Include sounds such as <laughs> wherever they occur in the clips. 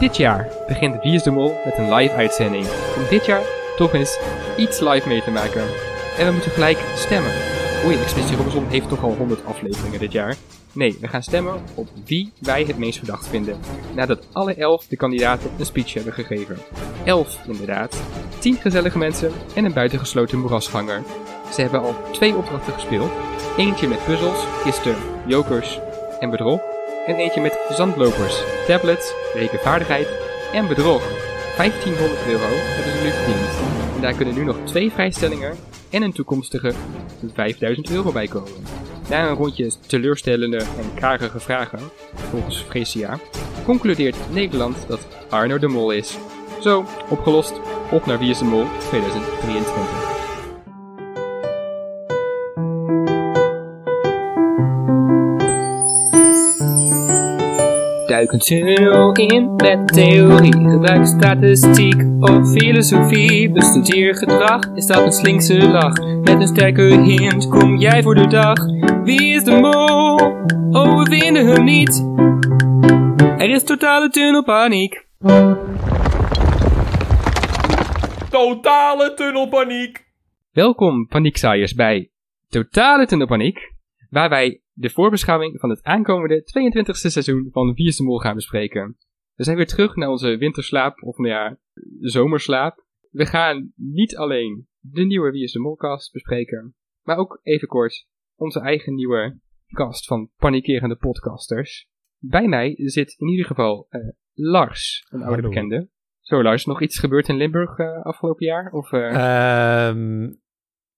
Dit jaar begint de Mol met een live uitzending. Om dit jaar toch eens iets live mee te maken. En we moeten gelijk stemmen. Oei, Expeditie Robinson heeft toch al 100 afleveringen dit jaar. Nee, we gaan stemmen op wie wij het meest verdacht vinden. Nadat alle 11 de kandidaten een speech hebben gegeven. 11 inderdaad. 10 gezellige mensen en een buitengesloten moerasganger. Ze hebben al twee opdrachten gespeeld. Eentje met puzzels, kisten, jokers en bedrog. En eentje met zandlopers, tablets, rekenvaardigheid en bedrog. 1500 euro hebben ze nu verdiend. En daar kunnen nu nog twee vrijstellingen en een toekomstige 5000 euro bij komen. Na een rondje teleurstellende en karige vragen, volgens Fresia, concludeert Nederland dat Arno de Mol is. Zo, opgelost. Op naar Wie is de Mol 2023. Duik een tunnel in met theorie. Gebruik statistiek of filosofie. Bestudeer gedrag, is dat een slinkse lach? Met een sterke hint kom jij voor de dag. Wie is de mol? Oh, we vinden hem niet. Er is totale tunnelpaniek. Totale tunnelpaniek. Welkom, paniekzaaiers, bij Totale Tunnelpaniek, waar wij de voorbeschouwing van het aankomende 22e seizoen van Wie is de Mol gaan bespreken. We zijn weer terug naar onze winterslaap, of nou ja, zomerslaap. We gaan niet alleen de nieuwe Wie is de Molcast bespreken, maar ook even kort onze eigen nieuwe cast van panikerende podcasters. Bij mij zit in ieder geval eh, Lars, een oude bekende. Zo Lars, nog iets gebeurd in Limburg eh, afgelopen jaar? Of, eh, Ehm,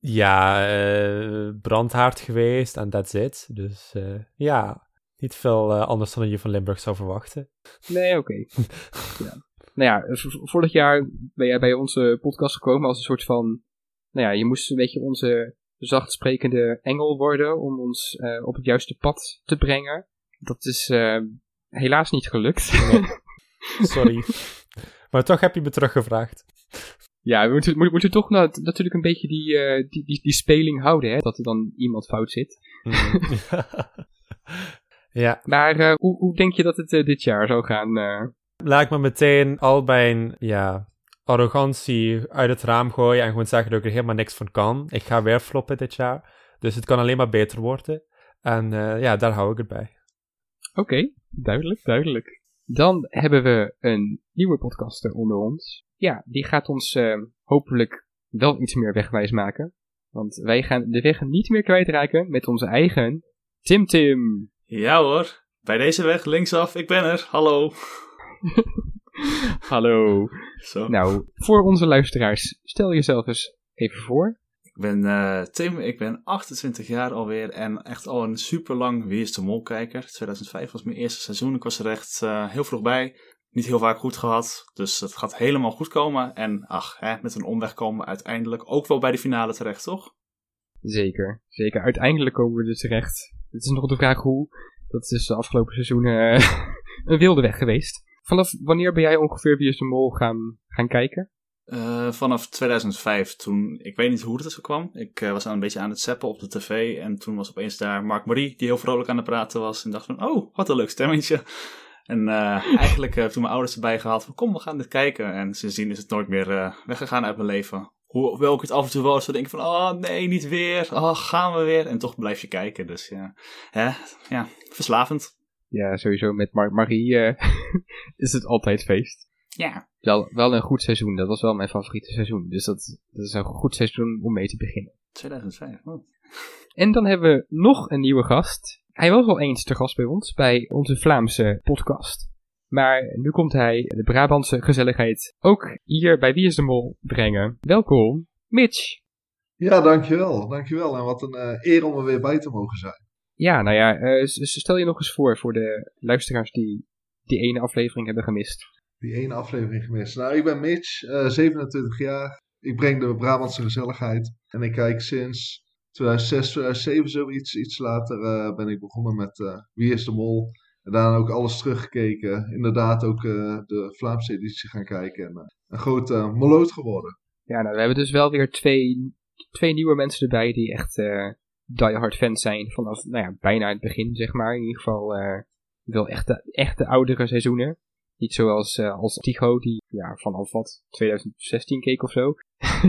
ja, eh, brandhaard geweest en that's it. Dus eh, ja, niet veel eh, anders dan je van Limburg zou verwachten. Nee, oké. <laughs> ja. Nou ja, vorig jaar ben jij bij onze podcast gekomen als een soort van... Nou ja, je moest een beetje onze zacht sprekende engel worden om ons op het juiste pad te brengen. Dat is helaas niet gelukt. <laughs> Sorry. maar toch heb je me teruggevraagd. Ja, we moeten, moeten toch na- natuurlijk een beetje die, eh, die, die, die speling houden, hè. Dat er dan iemand fout zit. Mhm. <laughs> ja, Maar eh, hoe, hoe denk je dat het eh, dit jaar zou gaan? laat ik me meteen al mijn ja, arrogantie uit het raam gooien en gewoon zeggen dat ik er helemaal niks van kan. Ik ga weer floppen dit jaar. Dus het kan alleen maar beter worden. En ja, daar hou ik het bij. Oké, duidelijk, duidelijk. Dan hebben we een nieuwe podcaster onder ons. Ja, die gaat ons eh, hopelijk wel iets meer wegwijs maken. Want wij gaan de weg niet meer kwijtraken met onze eigen Tim Tim. Ja hoor, bij deze weg linksaf, ik ben er. Hallo. <laughs> Hallo. Zo. Nou, voor onze luisteraars, stel jezelf eens even voor. Ik ben eh, Tim, ik ben 28 jaar alweer en echt al een super lang Wie is de Mol kijker. 2005 was mijn eerste seizoen, ik was er echt eh, heel vroeg bij. Niet heel vaak goed gehad, dus het gaat helemaal goed komen. En ach, hè, met een omweg komen we uiteindelijk ook wel bij de finale terecht, toch? Zeker, zeker. Uiteindelijk komen we er terecht. Het is nog de vraag hoe. Dat is de afgelopen seizoenen eh, <laughs> een wilde weg geweest. Vanaf wanneer ben jij ongeveer Wie is de Mol gaan, gaan kijken? Eh, vanaf 2005, toen, ik weet niet hoe het zo kwam. Ik eh, was een beetje aan het zappen op de tv. En toen was opeens daar Mark Marie, die heel vrolijk aan het praten was. En dacht van, oh, wat een leuk stemmetje. En eh, eigenlijk eh, toen mijn ouders erbij gehaald van, kom, we gaan dit kijken. En sindsdien is het nooit meer eh, weggegaan uit mijn leven. Hoewel ik het af en toe wel eens zo denk van, oh nee, niet weer. Oh, gaan we weer. En toch blijf je kijken. Dus ja, hè, ja verslavend. Ja, sowieso met Mar Marie <laughs> is het altijd feest. Ja. Wel, wel een goed seizoen, dat was wel mijn favoriete seizoen. Dus dat, dat is een goed seizoen om mee te beginnen. 2005. Oh. En dan hebben we nog een nieuwe gast. Hij was al eens te gast bij ons, bij onze Vlaamse podcast. Maar nu komt hij de Brabantse gezelligheid ook hier bij Wie is de Mol brengen. Welkom, Mitch. Ja, dankjewel. Dankjewel. En wat een eh, eer om er weer bij te mogen zijn. Ja, nou ja, eh, s- stel je nog eens voor voor de luisteraars die die ene aflevering hebben gemist. Die ene aflevering gemist. Nou, ik ben Mitch, eh, 27 jaar. Ik breng de Brabantse gezelligheid. En ik kijk sinds 2006, 2007 zoiets. Iets later eh, ben ik begonnen met eh, Wie is de Mol. En daarna ook alles teruggekeken. Inderdaad ook eh, de Vlaamse editie gaan kijken. En een grote moloot geworden. Ja, nou, we hebben dus wel weer twee, twee nieuwe mensen erbij die echt eh diehard fans zijn vanaf, nou ja, bijna het begin, zeg maar. In ieder geval wel echt de, echt de oudere seizoenen. Niet zoals als Tycho, die ja, vanaf wat 2016 keek of zo.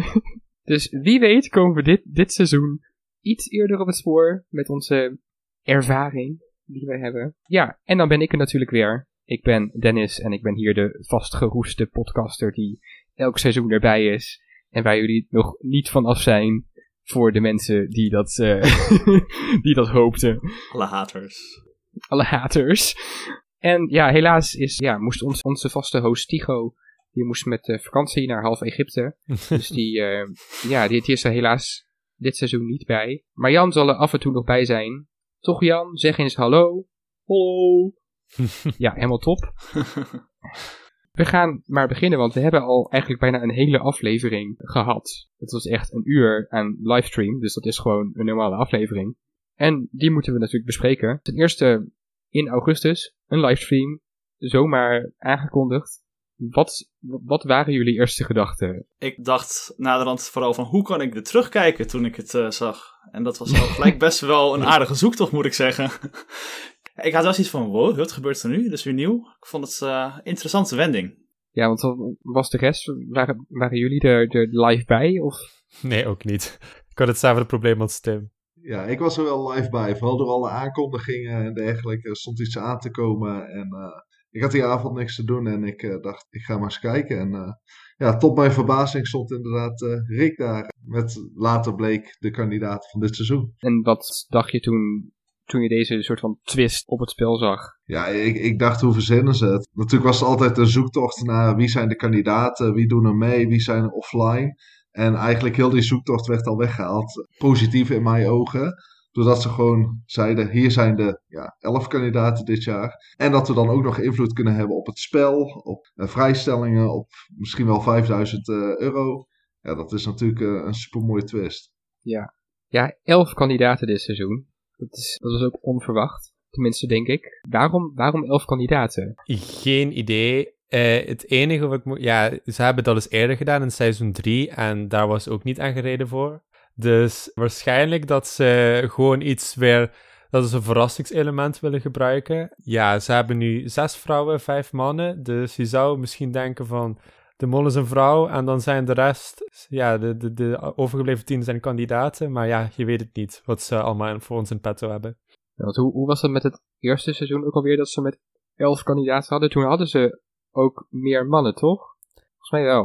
<laughs> dus wie weet komen we dit, dit seizoen iets eerder op het spoor met onze ervaring die wij hebben. Ja, en dan ben ik er natuurlijk weer. Ik ben Dennis en ik ben hier de vastgeroeste podcaster die elk seizoen erbij is. En waar jullie nog niet van af zijn voor de mensen die dat, uh, <laughs> die dat hoopten. Alle haters. Alle haters. En ja, helaas is, ja, moest ons, onze vaste host Tigo, die moest met uh, vakantie naar half Egypte. <laughs> dus die, uh, ja, die, die is er helaas dit seizoen niet bij. Maar Jan zal er af en toe nog bij zijn. Toch Jan, zeg eens hallo. Hallo. <laughs> ja, helemaal top. <laughs> We gaan maar beginnen, want we hebben al eigenlijk bijna een hele aflevering gehad. Het was echt een uur aan livestream, dus dat is gewoon een normale aflevering. En die moeten we natuurlijk bespreken. Ten eerste in augustus, een livestream, zomaar aangekondigd. Wat, wat waren jullie eerste gedachten? Ik dacht naderhand vooral van hoe kan ik er terugkijken toen ik het uh, zag. En dat was al gelijk best wel een aardige zoektocht moet ik zeggen. <laughs> ik had wel zoiets van wow, wat gebeurt er nu? Dat is weer nieuw. Ik vond het uh, interessante wending. Ja, want was de rest, waren, waren jullie er, er live bij? Of? Nee, ook niet. Ik had hetzelfde probleem als Tim. Ja, ik was er wel live bij. Vooral door alle aankondigingen en dergelijke. Er stond iets aan te komen. En uh, ik had die avond niks te doen. En ik uh, dacht, ik ga maar eens kijken. En uh, ja, tot mijn verbazing stond inderdaad Rick daar. Met later bleek de kandidaat van dit seizoen. En wat dacht je toen toen je deze soort van twist op het spel zag? Ja, ik, ik dacht, hoe verzinnen ze het? Natuurlijk was het altijd een zoektocht naar wie zijn de kandidaten, wie doen er mee, wie zijn er offline. En eigenlijk heel die zoektocht werd al weggehaald. Positief in mijn ogen. Doordat ze gewoon zeiden, hier zijn de ja, elf kandidaten dit jaar. En dat we dan ook nog invloed kunnen hebben op het spel, op uh, vrijstellingen, op misschien wel 5000 uh, euro. Ja, dat is natuurlijk uh, een supermooie twist. Ja. ja, elf kandidaten dit seizoen. Dat is, dat is ook onverwacht. Tenminste, denk ik. Waarom, waarom elf kandidaten? Geen idee. Uh, het enige wat ik moet... Ja, ze hebben dat eens eerder gedaan in seizoen 3 en daar was ook niet aan gereden voor. Dus waarschijnlijk dat ze gewoon iets weer... Dat ze een verrassingselement willen gebruiken. Ja, ze hebben nu zes vrouwen, vijf mannen. Dus je zou misschien denken van... De mol is een vrouw en dan zijn de rest... Ja, de, de, de overgebleven tien zijn kandidaten. Maar ja, je weet het niet wat ze allemaal voor ons in petto hebben. Ja, hoe, hoe was het met het eerste seizoen ook alweer dat ze met elf kandidaten hadden? Toen hadden ze ook meer mannen, toch? Volgens mij wel.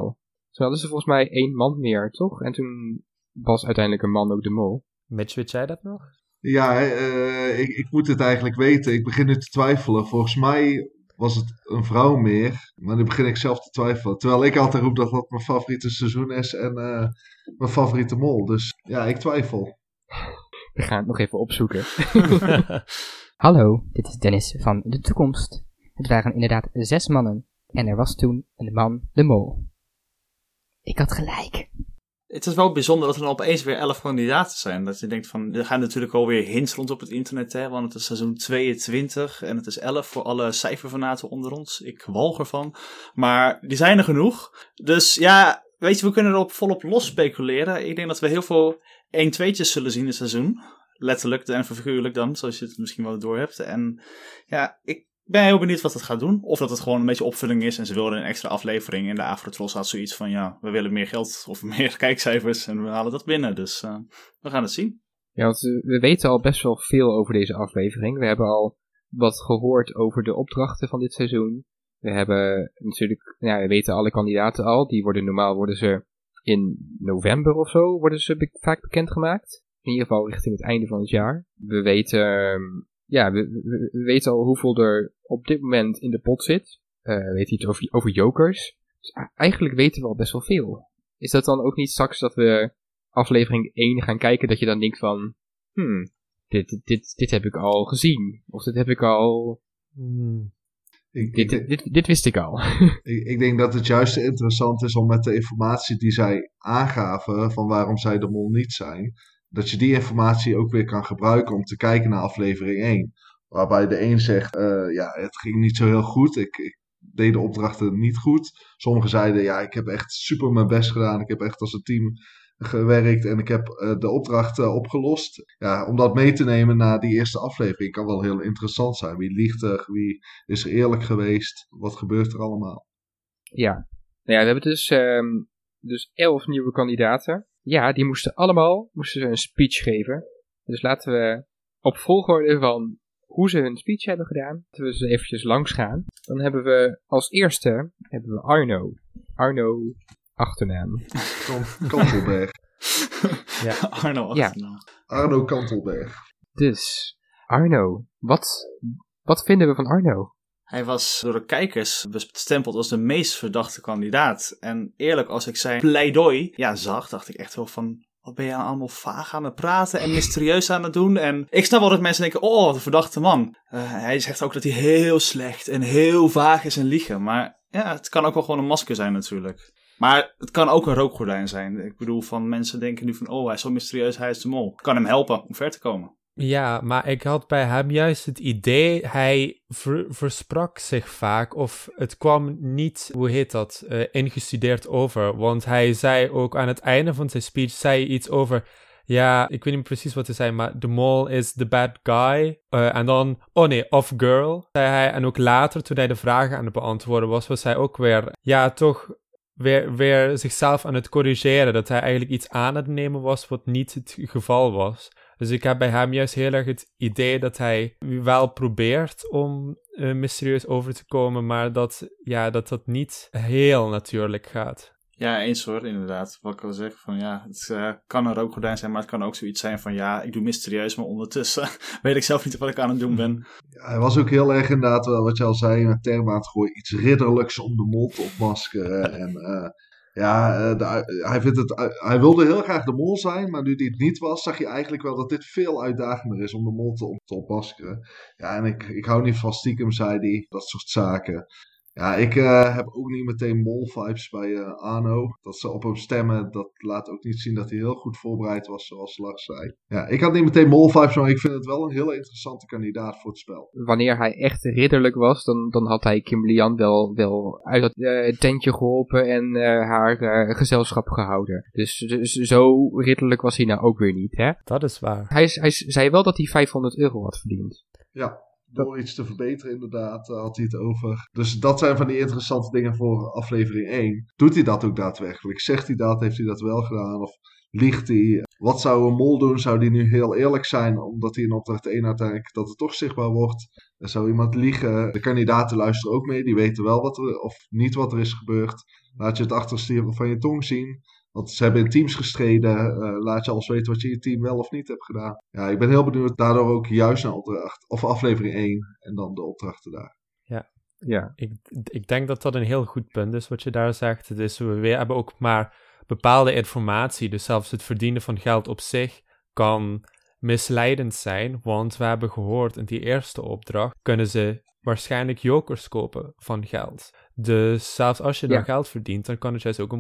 Toen hadden ze volgens mij één man meer, toch? En toen was uiteindelijk een man ook de mol. Mitch, weet jij dat nog? Ja, uh, ik, ik moet het eigenlijk weten. Ik begin nu te twijfelen. Volgens mij was het een vrouw meer. Maar nu begin ik zelf te twijfelen. Terwijl ik altijd roep dat dat mijn favoriete seizoen is en uh, mijn favoriete mol. Dus ja, ik twijfel. We gaan het nog even opzoeken. <laughs> <laughs> Hallo, dit is Dennis van de toekomst. Het waren inderdaad zes mannen. En er was toen een man, de mol. Ik had gelijk. Het is wel bijzonder dat er dan opeens weer elf kandidaten zijn. Dat je denkt van, er gaan natuurlijk alweer hints rond op het internet, hè, want het is seizoen 22 en het is 11 voor alle cijferfanaten onder ons. Ik walg ervan. Maar die zijn er genoeg. Dus ja, weet je, we kunnen erop volop los speculeren. Ik denk dat we heel veel 1-2'tjes zullen zien dit seizoen. Letterlijk en figuurlijk dan, zoals je het misschien wel door hebt. En ja, ik ben heel benieuwd wat het gaat doen. Of dat het gewoon een beetje opvulling is en ze wilden een extra aflevering. En de Afrotros had zoiets van, ja, we willen meer geld of <laughs> meer kijkcijfers en we halen dat binnen. Dus uh, we gaan het zien. Ja, want we weten al best wel veel over deze aflevering. We hebben al wat gehoord over de opdrachten van dit seizoen. We hebben natuurlijk, ja, we weten alle kandidaten al. Die worden normaal, worden ze in november of zo, worden ze be vaak bekendgemaakt. In ieder geval richting het einde van het jaar. We weten ja, we, we, we, weten al hoeveel er op dit moment in de pot zit. Uh, we weten iets over, over jokers. Dus eigenlijk weten we al best wel veel. Is dat dan ook niet straks dat we aflevering 1 gaan kijken, dat je dan denkt van, hmm, dit, dit, dit heb ik al gezien. Of dit heb ik al... Hmm. Ik, dit, ik, dit, dit, wist ik al. <laughs> ik, ik, denk dat het juist interessant is om met de informatie die zij aangaven, van waarom zij de mol niet zijn, dat je die informatie ook weer kan gebruiken om te kijken naar aflevering 1. Waarbij de een zegt, uh, ja, het ging niet zo heel goed. Ik, deed de opdrachten niet goed. Sommigen zeiden, ja, ik heb echt super mijn best gedaan. Ik heb echt als een team gewerkt en ik heb eh, de opdracht eh, opgelost. Ja, om dat mee te nemen naar die eerste aflevering kan wel heel interessant zijn. Wie liegt er? Wie is er eerlijk geweest? Wat gebeurt er allemaal? Ja. Nou ja, we hebben dus, ehm, dus elf nieuwe kandidaten. Ja, die moesten allemaal moesten ze een speech geven. Dus laten we op volgorde van hoe ze hun speech hebben gedaan, laten we ze eventjes langs gaan. Dan hebben we als eerste hebben we Arno. Arno, achternaam. Kan- Kantelberg. <laughs> Ja. Arno Ja. achternaam. Arno Kantelberg. Dus, Arno, wat, wat vinden we van Arno? Hij was door de kijkers bestempeld als de meest verdachte kandidaat. En eerlijk, als ik zijn pleidooi ja, zag, dacht ik echt wel van... Wat ben je nou allemaal vaag aan het praten en mysterieus aan het doen? En ik snap wel dat mensen denken, oh, een verdachte man. Eh, hij zegt ook dat hij heel slecht en heel vaag is in liegen. Maar ja, het kan ook wel gewoon een masker zijn natuurlijk. Maar het kan ook een rookgordijn zijn. Ik bedoel, van mensen denken nu van, oh, hij is zo mysterieus, hij is de mol. Kan hem helpen om ver te komen. Ja, maar ik had bij hem juist het idee, hij ver- versprak zich vaak of het kwam niet, hoe heet dat, eh, ingestudeerd over. Want hij zei ook aan het einde van zijn speech, zei iets over, ja, ik weet niet precies wat hij zei, maar de mol is the bad guy. Eh, en dan, oh nee, of girl, zei hij. En ook later, toen hij de vragen aan het beantwoorden was, was hij ook weer, ja, toch weer, weer zichzelf aan het corrigeren. Dat hij eigenlijk iets aan het nemen was wat niet het geval was. Dus ik heb bij hem juist heel erg het idee dat hij wel probeert om eh, mysterieus over te komen, maar dat, ja, dat dat niet heel natuurlijk gaat. Ja, eens hoor, inderdaad. Wat ik wil zeggen, van ja, het eh, kan een rookgordijn zijn, maar het kan ook zoiets zijn van ja, ik doe mysterieus, maar ondertussen <laughs> weet ik zelf niet wat ik aan het doen ben. Ja, hij was ook heel erg inderdaad, wel wat je al zei, met termen aan het gooien. Iets ridderlijks om de te opmaskeren. en eh, ja, eh, de- hij, vindt het, hij wilde heel graag de mol zijn, maar nu die het niet was, zag je eigenlijk wel dat dit veel uitdagender is om de mol te, op- te opmaskeren. Ja, en ik, ik hou niet van stiekem, zei hij, dat soort zaken. Ja, ik eh, heb ook niet meteen mol-vibes bij eh, Arno. Dat ze op hem stemmen, dat laat ook niet zien dat hij heel goed voorbereid was, zoals Lars zei. Ja, ik had niet meteen mol-vibes, maar ik vind het wel een hele interessante kandidaat voor het spel. Wanneer hij echt ridderlijk was, dan, dan had hij Kim Lian wel, wel uit dat eh, tentje geholpen en eh, haar eh, gezelschap gehouden. Dus, dus zo ridderlijk was hij nou ook weer niet, hè? Dat is waar. Hij, is- hij zei wel dat hij 500 euro had verdiend. Ja, door iets te verbeteren inderdaad eh, had hij het over. Dus dat zijn van die interessante dingen voor aflevering 1. Doet hij dat ook daadwerkelijk? Zegt hij dat? Heeft hij dat wel gedaan? Of liegt hij? Wat zou een mol doen? Zou die nu heel eerlijk zijn? Omdat hij in opdracht 1 uiteindelijk dat het toch zichtbaar wordt? Zou iemand liegen? De kandidaten luisteren ook mee. Die weten wel wat er, of niet wat er is gebeurd. Laat je het achterste van je tong zien. Want ze hebben in teams gestreden. eh, laat je alles weten wat je in je team wel of niet hebt gedaan. Ja, ik ben heel benieuwd daardoor ook juist naar opdracht. Of aflevering 1 en dan de opdrachten daar. Ja. Ik, ik denk dat dat een heel goed punt is wat je daar zegt. Dus we we hebben ook maar bepaalde informatie. Dus zelfs het verdienen van geld op zich kan misleidend zijn. Want we hebben gehoord in die eerste opdracht kunnen ze waarschijnlijk jokers kopen van geld. Dus zelfs als je dan Ja. geld verdient, dan kan het juist ook een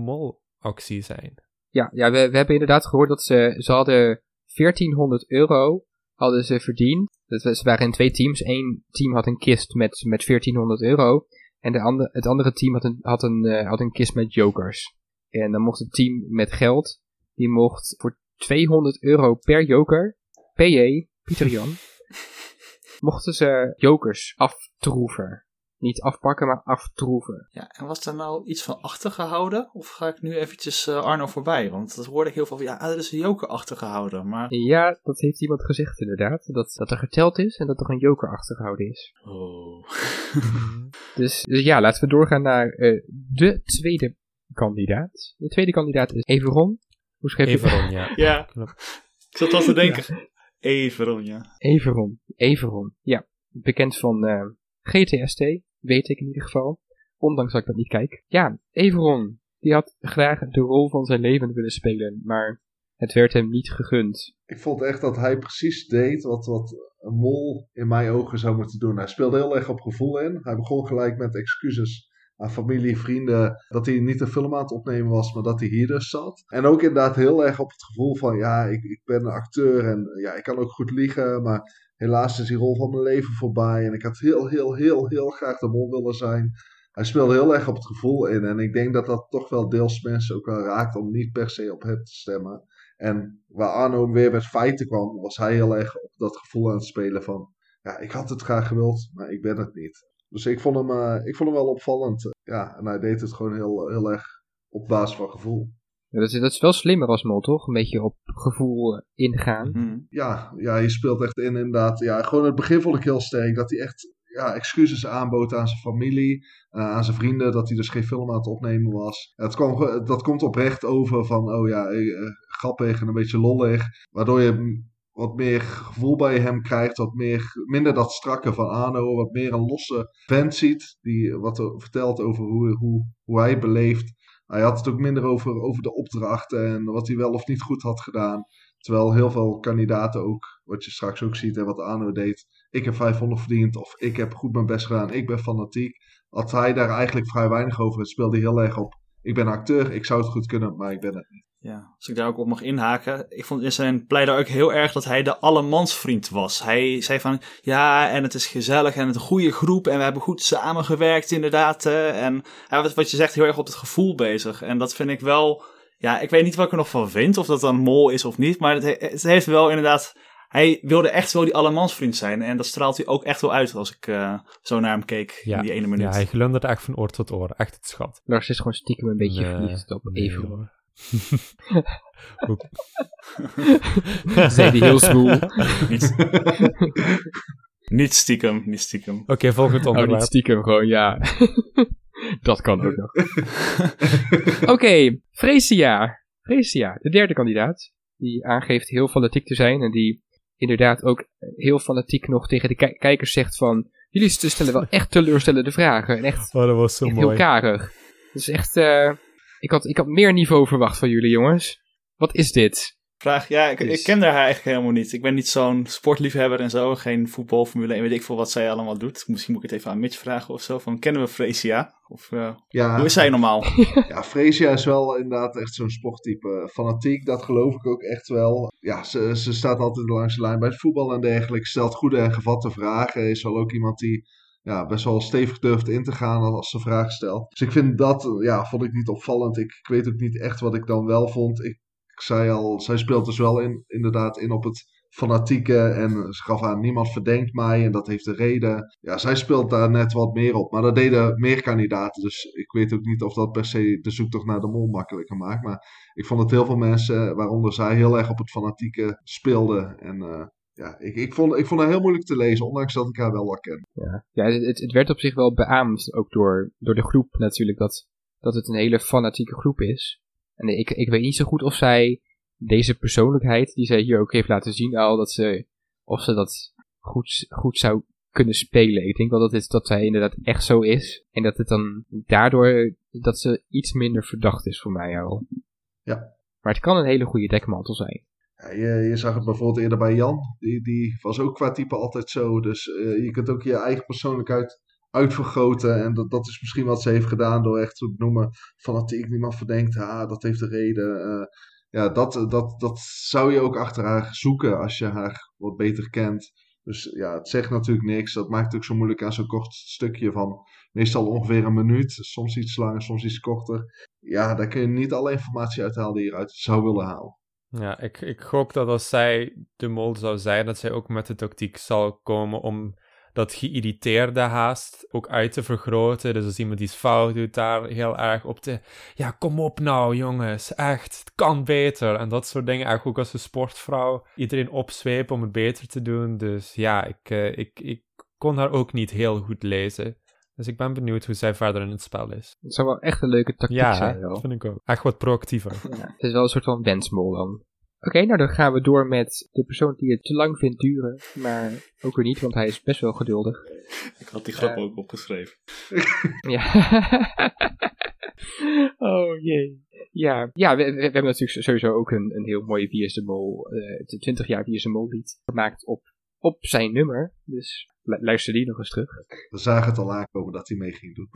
molactie zijn. Ja, ja we, we hebben inderdaad gehoord dat ze, ze hadden 1400 euro hadden ze verdiend. Dat, was- ze waren in twee teams. Eén team had een kist met, met 1400 euro. En de andere, het andere team had een, had, een, eh, had een kist met jokers. En dan mocht het team met geld, die mocht voor 200 euro per joker, PJ, Pieter Jan, <laughs> mochten ze jokers aftroeven. Niet afpakken, maar aftroeven. Ja, en was daar nou iets van achtergehouden? Of ga ik nu eventjes eh, Arno voorbij? Want dat hoorde ik heel veel van, ja, er is een joker achtergehouden. Maar, Ja, dat heeft iemand gezegd inderdaad. Dat, dat er geteld is en dat er een joker achtergehouden is. oh. <laughs> Dus, dus ja, laten we doorgaan naar eh, de tweede kandidaat. De tweede kandidaat is Everon. Hoe schreef je Everon, ja. <laughs> ja, Klopt. ik zat al te denken. Even rond, ja. Everon. Everon. Ja, bekend van eh, GTST, weet ik in ieder geval. Ondanks dat ik dat niet kijk. Ja, Everon. Die had graag de rol van zijn leven willen spelen, maar het werd hem niet gegund. Ik vond echt dat hij precies deed wat, wat een mol in mijn ogen zou moeten doen. Hij speelde heel erg op gevoel in. Hij begon gelijk met excuses aan familie, vrienden, dat hij niet een film aan het opnemen was, maar dat hij hier dus zat. En ook inderdaad heel erg op het gevoel van, ja, ik, ik ben een acteur en ja, ik kan ook goed liegen, maar helaas is die rol van mijn leven voorbij. En ik had heel, heel, heel, heel graag de mol willen zijn. hij speelde heel erg op het gevoel in. En ik denk dat dat toch wel deels mensen ook wel raakt om niet per se op hem te stemmen. En waar Arno weer met feiten kwam, was hij heel erg op dat gevoel aan het spelen van... Ja, ik had het graag gewild, maar ik ben het niet. Dus ik vond hem, uh, ik vond hem wel opvallend. Ja, en hij deed het gewoon heel, heel erg op basis van gevoel. Ja, dat, is, dat is wel slimmer als mol, toch? Een beetje op gevoel uh, ingaan. Hmm. Ja, ja, je speelt echt in inderdaad. Ja, gewoon het begin vond ik heel sterk. Dat hij echt ja, excuses aanbood aan zijn familie, uh, aan zijn vrienden, dat hij dus geen film aan het opnemen was. Het kwam, dat komt oprecht over van, oh ja, grappig en een beetje lollig. Waardoor je wat meer gevoel bij hem krijgt, wat meer, minder dat strakke van Arno, wat meer een losse vent ziet, die wat vertelt over hoe, hoe, hoe hij beleeft. Hij had het ook minder over, over de opdrachten en wat hij wel of niet goed had gedaan. Terwijl heel veel kandidaten ook, wat je straks ook ziet en wat Arno deed, ik heb 500 verdiend of ik heb goed mijn best gedaan, ik ben fanatiek. Had hij daar eigenlijk vrij weinig over. Het speelde heel erg op, ik ben acteur, ik zou het goed kunnen, maar ik ben het niet. Ja, als ik daar ook op mag inhaken. Ik vond in zijn pleidooi ook heel erg dat hij de allemansvriend was. Hij zei van, ja, en het is gezellig en het een goede groep en we hebben goed samengewerkt inderdaad. En hij was, wat je zegt, heel erg op het gevoel bezig. En dat vind ik wel, ja, ik weet niet wat ik er nog van vind, of dat dan mol is of niet. Maar het, het heeft wel inderdaad, hij wilde echt wel die allemansvriend zijn. En dat straalt hij ook echt wel uit als ik uh, zo naar hem keek ja, in die ene minuut. Ja, hij glundert echt van oor tot oor. Echt het schat. Lars is gewoon stiekem een beetje nee, verliefd op nee, even. <laughs> Zei die heel zwoel. niet, niet stiekem, niet stiekem. Oké, okay, volgend Oh, onderwerp. niet stiekem, gewoon, ja. <laughs> dat kan ook nog. <laughs> Oké, okay, Freesia. Freesia, de derde kandidaat. Die aangeeft heel fanatiek te zijn. En die inderdaad ook heel fanatiek nog tegen de ki kijkers zegt van... Jullie stellen wel echt teleurstellende vragen. En echt, Oh, dat was zo echt mooi. heel karig. Het is echt... Uh, ik, had, ik had meer niveau verwacht van jullie, jongens. Wat is dit? Vraag, ja, ik, Dus- ik ken haar eigenlijk helemaal niet. Ik ben niet zo'n sportliefhebber en zo. Geen voetbal, Formule 1, weet ik veel wat zij allemaal doet. Misschien moet ik het even aan Mitch vragen of zo. Van, kennen we Freesia? Of uh, Ja, hoe is zij normaal? <laughs> ja, Freesia is wel inderdaad echt zo'n sporttype. Fanatiek, dat geloof ik ook echt wel. Ja, ze, ze staat altijd langs de lijn bij het voetbal en dergelijke. Stelt goede en gevatte vragen. Is wel ook iemand die ja, best wel stevig durft in te gaan als ze vragen stelt. Dus ik vind dat, ja, vond ik niet opvallend. Ik, ik weet ook niet echt wat ik dan wel vond. Ik, zei al, zij speelt dus wel in, inderdaad in op het fanatieke. En ze gaf aan, niemand verdenkt mij en dat heeft een reden. Ja, zij speelt daar net wat meer op. Maar dat deden meer kandidaten. Dus ik weet ook niet of dat per se de zoektocht naar de mol makkelijker maakt. Maar ik vond dat heel veel mensen, waaronder zij, heel erg op het fanatieke speelden. En uh, ja, ik, ik, vond, ik vond haar heel moeilijk te lezen, ondanks dat ik haar wel ken. Ja, ja het, het werd op zich wel beaamd, ook door, door de groep natuurlijk, dat, dat het een hele fanatieke groep is. En ik, ik weet niet zo goed of zij deze persoonlijkheid, die zij hier ook heeft laten zien al, dat ze, of ze dat goed, goed zou kunnen spelen. Ik denk wel dat, het, dat zij inderdaad echt zo is. En dat het dan daardoor, dat ze iets minder verdacht is voor mij al. Ja. Maar het kan een hele goede dekmantel zijn. Ja, je, zag het bijvoorbeeld eerder bij Jan. Die, die was ook qua type altijd zo. Dus uh, je kunt ook je eigen persoonlijkheid uitvergroten. En dat, dat is misschien wat ze heeft gedaan door echt te noemen fanatiek. Niemand verdenkt haar, dat heeft een reden. Uh, ja, dat, dat, dat zou je ook achter haar zoeken als je haar wat beter kent. Dus ja, het zegt natuurlijk niks. Dat maakt het ook zo moeilijk aan zo'n kort stukje van meestal ongeveer een minuut. Soms iets langer, soms iets korter. Ja, daar kun je niet alle informatie uithalen die je eruit zou willen halen. Ja, ik, ik gok dat als zij de mol zou zijn, dat zij ook met de tactiek zal komen om dat geïrriteerde haast ook uit te vergroten. Dus als iemand iets fout doet, daar heel erg op te... Ja, kom op nou, jongens. Echt, het kan beter. En dat soort dingen. Eigenlijk ook als een sportvrouw. Iedereen opzwepen om het beter te doen. Dus ja, ik, uh, ik, ik kon haar ook niet heel goed lezen. Dus ik ben benieuwd hoe zij verder in het spel is. Het zou wel echt een leuke tactiek ja, zijn. Ja, dat vind ik ook. Echt wat proactiever. Ja, het is wel een soort van wensmol dan. Oké, okay, nou dan gaan we door met de persoon die het te lang vindt duren. Maar ook weer niet, want hij is best wel geduldig. Ik had die grap uh, ook opgeschreven. <laughs> ja. oh jee. Ja, ja we, we, hebben natuurlijk sowieso ook een, een heel mooie Wie is de Mol, uh, 20 jaar Wie is de Mol lied. Gemaakt op, op zijn nummer. Dus luister die nog eens terug. We zagen het al aankomen dat hij mee ging doen.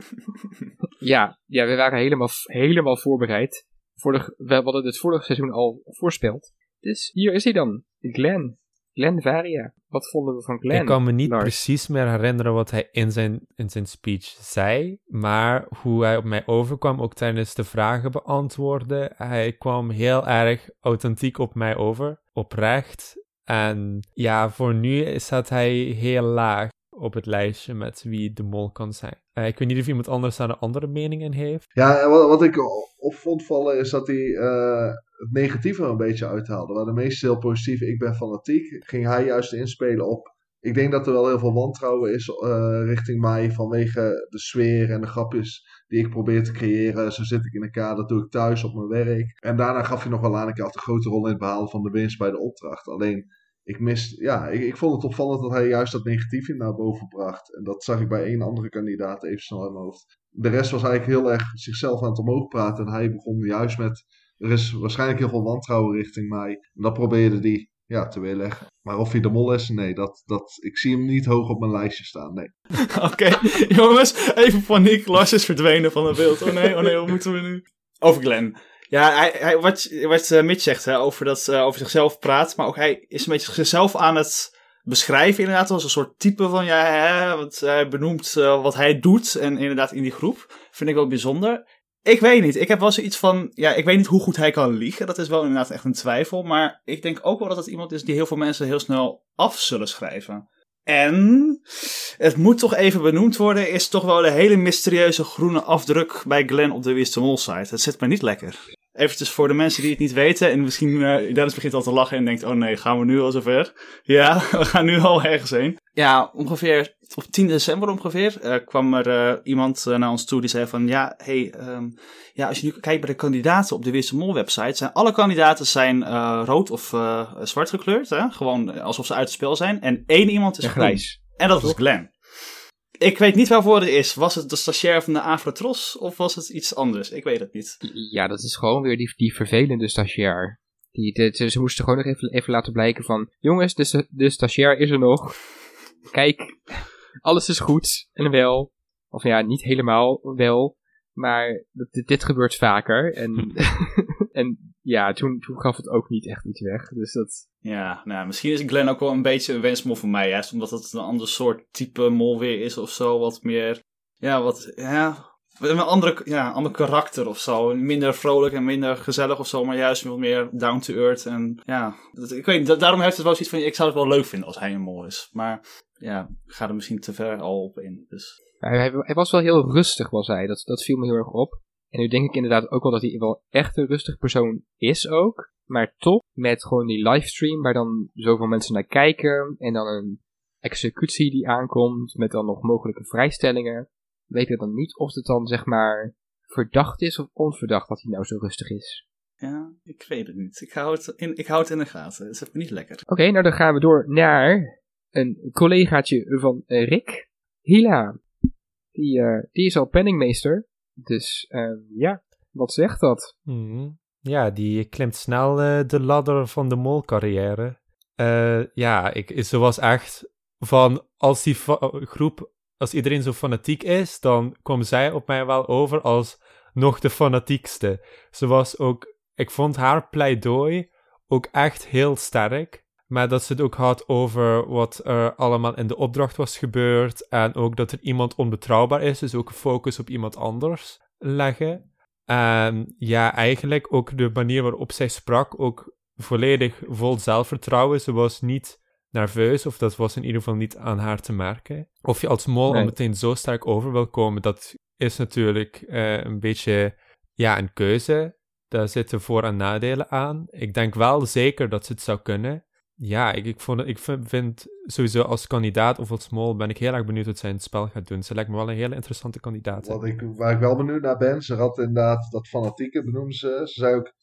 <laughs> ja, ja, we waren helemaal, helemaal voorbereid. Vorig, we hadden het vorige seizoen al voorspeld. Dus hier is hij dan, Glenn. Glenn Varia. Wat vonden we van Glenn? Ik kan me niet Lars? precies meer herinneren wat hij in zijn, in zijn speech zei, maar hoe hij op mij overkwam, ook tijdens de vragen beantwoorden, hij kwam heel erg authentiek op mij over, oprecht. En ja, voor nu staat hij heel laag op het lijstje met wie de mol kan zijn. Eh, ik weet niet of iemand anders daar een andere mening in heeft. Ja, wat, wat ik op vond vallen is dat hij eh, het negatieve een beetje uithaalde. Waar de meeste heel positief, ik ben fanatiek, ging hij juist inspelen op. Ik denk dat er wel heel veel wantrouwen is eh, richting mij vanwege de sfeer en de grapjes die ik probeer te creëren. Zo zit ik in elkaar, dat doe ik thuis op mijn werk. En daarna gaf je nog wel aan, ik had een grote rol in het behalen van de winst bij de opdracht. Alleen, ik mis, ja, ik, ik vond het opvallend dat hij juist dat negatieve naar boven bracht. En dat zag ik bij één andere kandidaat even snel in mijn hoofd. De rest was eigenlijk heel erg zichzelf aan het omhoog praten. En hij begon juist met, er is waarschijnlijk heel veel wantrouwen richting mij. En dat probeerde hij ja, te weerleggen. Maar of hij de mol is, nee, dat, dat, ik zie hem niet hoog op mijn lijstje staan, nee. <laughs> Oké, jongens, even paniek. Lars is verdwenen van het beeld. Oh nee, oh nee, wat moeten we nu? Over Glenn. Ja, hij, hij, wat, wat eh, Mitch zegt hè, over, dat, eh, over zichzelf praat, maar ook hij is een beetje zichzelf aan het beschrijven inderdaad als een soort type van, ja, hè, want hij benoemt eh, wat hij doet en inderdaad in die groep. Vind ik wel bijzonder. Ik weet niet, ik heb wel zoiets van, ja, ik weet niet hoe goed hij kan liegen, dat is wel inderdaad echt een twijfel, maar ik denk ook wel dat het iemand is die heel veel mensen heel snel af zullen schrijven. En het moet toch even benoemd worden, is toch wel de hele mysterieuze groene afdruk bij Glenn op de Wisdom Mol site. Het zit me niet lekker. Eventjes voor de mensen die het niet weten en misschien uh, Dennis begint al te lachen en denkt, oh nee, gaan we nu al zover? Ja, <laughs> we gaan nu al ergens heen. Ja, ongeveer op 10 december ongeveer uh, kwam er uh, iemand naar ons toe die zei van, ja, hey, um, ja, als je nu kijkt bij de kandidaten op de Wisdom Mol website, zijn alle kandidaten zijn rood of zwart gekleurd, hè? gewoon alsof ze uit het spel zijn. En één iemand is grijs. En dat was Glenn. Ik weet niet waarvoor het is. Was het de stagiair van de Afrotros of was het iets anders? Ik weet het niet. Ja, dat is gewoon weer die, die vervelende stagiair. Die, de, ze moesten gewoon nog even, even laten blijken van... Jongens, de, de stagiair is er nog. Kijk, alles is goed en wel. Of ja, niet helemaal wel. Maar dit, dit gebeurt vaker. En, <laughs> en ja, toen, toen gaf het ook niet echt iets weg. Dus dat... Ja, nou, misschien is Glenn ook wel een beetje een wensmol voor mij. Juist omdat het een ander soort type mol weer is of zo. Wat meer, ja, wat, ja... Een andere, ja, ander karakter of zo. Minder vrolijk en minder gezellig of zo. Maar juist wat meer down to earth. En ja, dat, ik weet niet. Daarom heeft het wel zoiets van... Ik zou het wel leuk vinden als hij een mol is. Maar ja, ik ga er misschien te ver al op in. Dus... Hij, hij, hij, was wel heel rustig, was hij. Dat, dat viel me heel erg op. En nu denk ik inderdaad ook wel dat hij wel echt een rustig persoon is ook. Maar toch, met gewoon die livestream waar dan zoveel mensen naar kijken. En dan een executie die aankomt met dan nog mogelijke vrijstellingen. Weet ik dan niet of het dan zeg maar verdacht is of onverdacht dat hij nou zo rustig is. Ja, ik weet het niet. Ik hou het in, ik hou het in de gaten. Het is niet lekker. Oké, okay, nou dan gaan we door naar een collegaatje van uh, Rick. Hila. Die, uh, die is al penningmeester. Dus uh, ja, wat zegt dat? Mm, ja, die klimt snel uh, de ladder van de molcarrière. Uh, ja, ik, ze was echt van als die groep, als iedereen zo fanatiek is, dan kwam zij op mij wel over als nog de fanatiekste. Ze was ook, ik vond haar pleidooi ook echt heel sterk. Maar dat ze het ook had over wat er allemaal in de opdracht was gebeurd. En ook dat er iemand onbetrouwbaar is. Dus ook focus op iemand anders leggen. En ja, eigenlijk ook de manier waarop zij sprak. Ook volledig vol zelfvertrouwen. Ze was niet nerveus. Of dat was in ieder geval niet aan haar te merken. Of je als mol nee. al meteen zo sterk over wil komen. Dat is natuurlijk uh, een beetje ja, een keuze. Daar zitten voor- en nadelen aan. Ik denk wel zeker dat ze het zou kunnen. Ja, ik, ik, vond, ik vind, sowieso als kandidaat of als mol ben ik heel erg benieuwd wat zij in het spel gaat doen. Ze lijkt me wel een hele interessante kandidaat. Wat ik, waar ik wel benieuwd naar ben, ze had inderdaad dat fanatieke benoemde ze. Ze zei ook,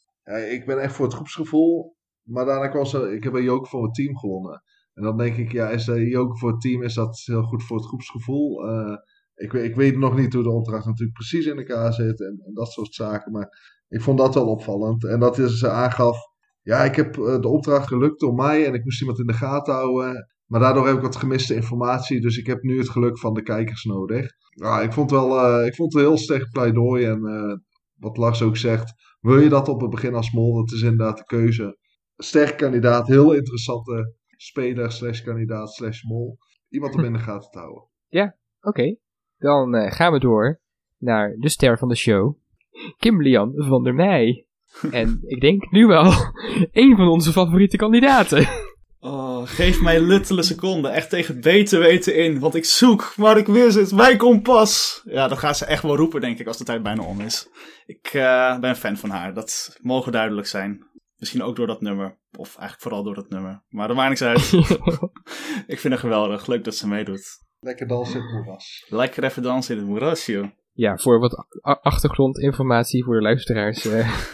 ik ben echt voor het groepsgevoel. Maar daarna kwam ze, ik heb een joker voor het team gewonnen. En dan denk ik, ja, is de joker voor het team, is dat heel goed voor het groepsgevoel? Uh, ik, ik weet nog niet hoe de opdracht natuurlijk precies in elkaar zit en, en dat soort zaken. Maar ik vond dat wel opvallend. En dat is, ze aangaf, ja, ik heb de opdracht gelukt door mij en ik moest iemand in de gaten houden. Maar daardoor heb ik wat gemiste informatie, dus ik heb nu het geluk van de kijkers nodig. Ja, ik vond wel, uh, ik vond het een heel sterk pleidooi en uh, wat Lars ook zegt, wil je dat op het begin als mol, dat is inderdaad de keuze. Sterk kandidaat, heel interessante speler slash kandidaat slash mol iemand om in de gaten te houden. <laughs> Oké, dan eh, gaan we door naar de ster van de show. Kim Lian van der Meij. En ik denk nu wel <laughs> een van onze favoriete kandidaten. Oh, geef mij luttele seconden. Echt tegen beter weten in. Want ik zoek, maar ik wist het. Mijn kompas. Ja, dat gaat ze echt wel roepen, denk ik, als de tijd bijna om is. Ik eh, ben een fan van haar. Dat mogen duidelijk zijn. Misschien ook door dat nummer. Of eigenlijk vooral door dat nummer. Maar dat maakt niks uit. <laughs> ik vind haar geweldig. Leuk dat ze meedoet. Lekker dansen in het moeras. Lekker even dansen in het moeras, joh. Ja, voor wat achtergrondinformatie voor de luisteraars. eh,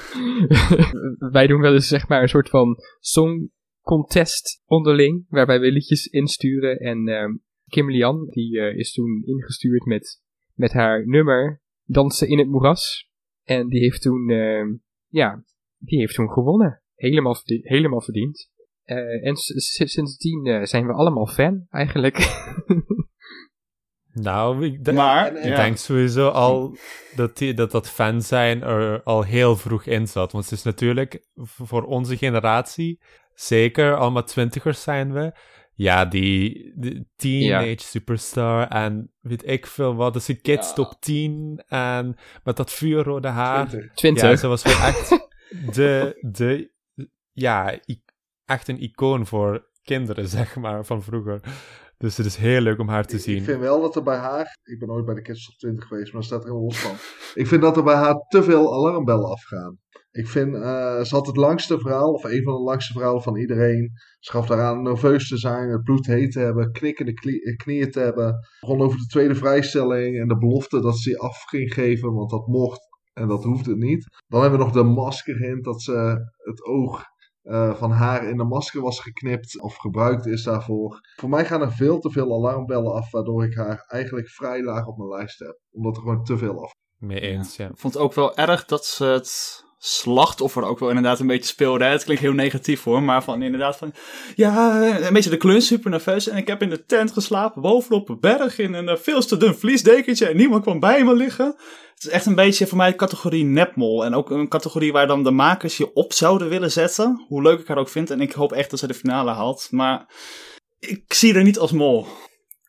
<laughs> wij doen wel eens zeg maar een soort van song contest onderling, waarbij we liedjes insturen. En ehm Kim Lian, die eh, is toen ingestuurd met, met haar nummer Dansen in het moeras. En die heeft toen, ehm, ja, die heeft toen gewonnen. Helemaal, helemaal verdiend. Eh, en sindsdien zijn we allemaal fan, eigenlijk. <laughs> Nou, ik, de- Maar, en- ik ja. denk sowieso al <laughs> dat, die, dat dat fan zijn er al heel vroeg in zat. Want het is natuurlijk voor onze generatie, zeker allemaal twintigers zijn we. Ja, die, die teenage superstar en weet ik veel wat. Dus een kids Ja. top 10 en met dat vuurrode haar. 20. 20. Ja, ze was wel echt <laughs> de, de, ja, echt een icoon voor kinderen, <laughs> zeg maar, van vroeger. Dus het is heel leuk om haar te Ik- zien. Ik vind wel dat er bij haar, ik ben nooit bij de Kids Top 20 geweest, maar daar staat er helemaal los van. Ik vind dat er bij haar te veel alarmbellen afgaan. Ik vind, eh, ze had het langste verhaal, of een van de langste verhalen van iedereen. Ze gaf daaraan nerveus te zijn, het bloed heet te hebben, knikkende eh, knieën te hebben. Begon over de tweede vrijstelling en de belofte dat ze die af ging geven, want dat mocht en dat hoefde niet. Dan hebben we nog de masker hint, dat ze het oog eh, van haar in de masker was geknipt of gebruikt is daarvoor. Voor mij gaan er veel te veel alarmbellen af, waardoor ik haar eigenlijk vrij laag op mijn lijst heb. Omdat er gewoon te veel af. Mee eens, ja. Ik vond het ook wel erg dat ze het slachtoffer ook wel inderdaad een beetje speelde. Het klinkt heel negatief hoor, maar van inderdaad van... Ja, een beetje de klus, super nerveus. En ik heb in de tent geslapen, bovenop een berg, in een eh, veel te dun vliesdekentje. En niemand kwam bij me liggen. Het is echt een beetje voor mij categorie nepmol. En ook een categorie waar dan de makers je op zouden willen zetten. Hoe leuk ik haar ook vind. En ik hoop echt dat ze de finale haalt. Maar ik zie haar niet als mol.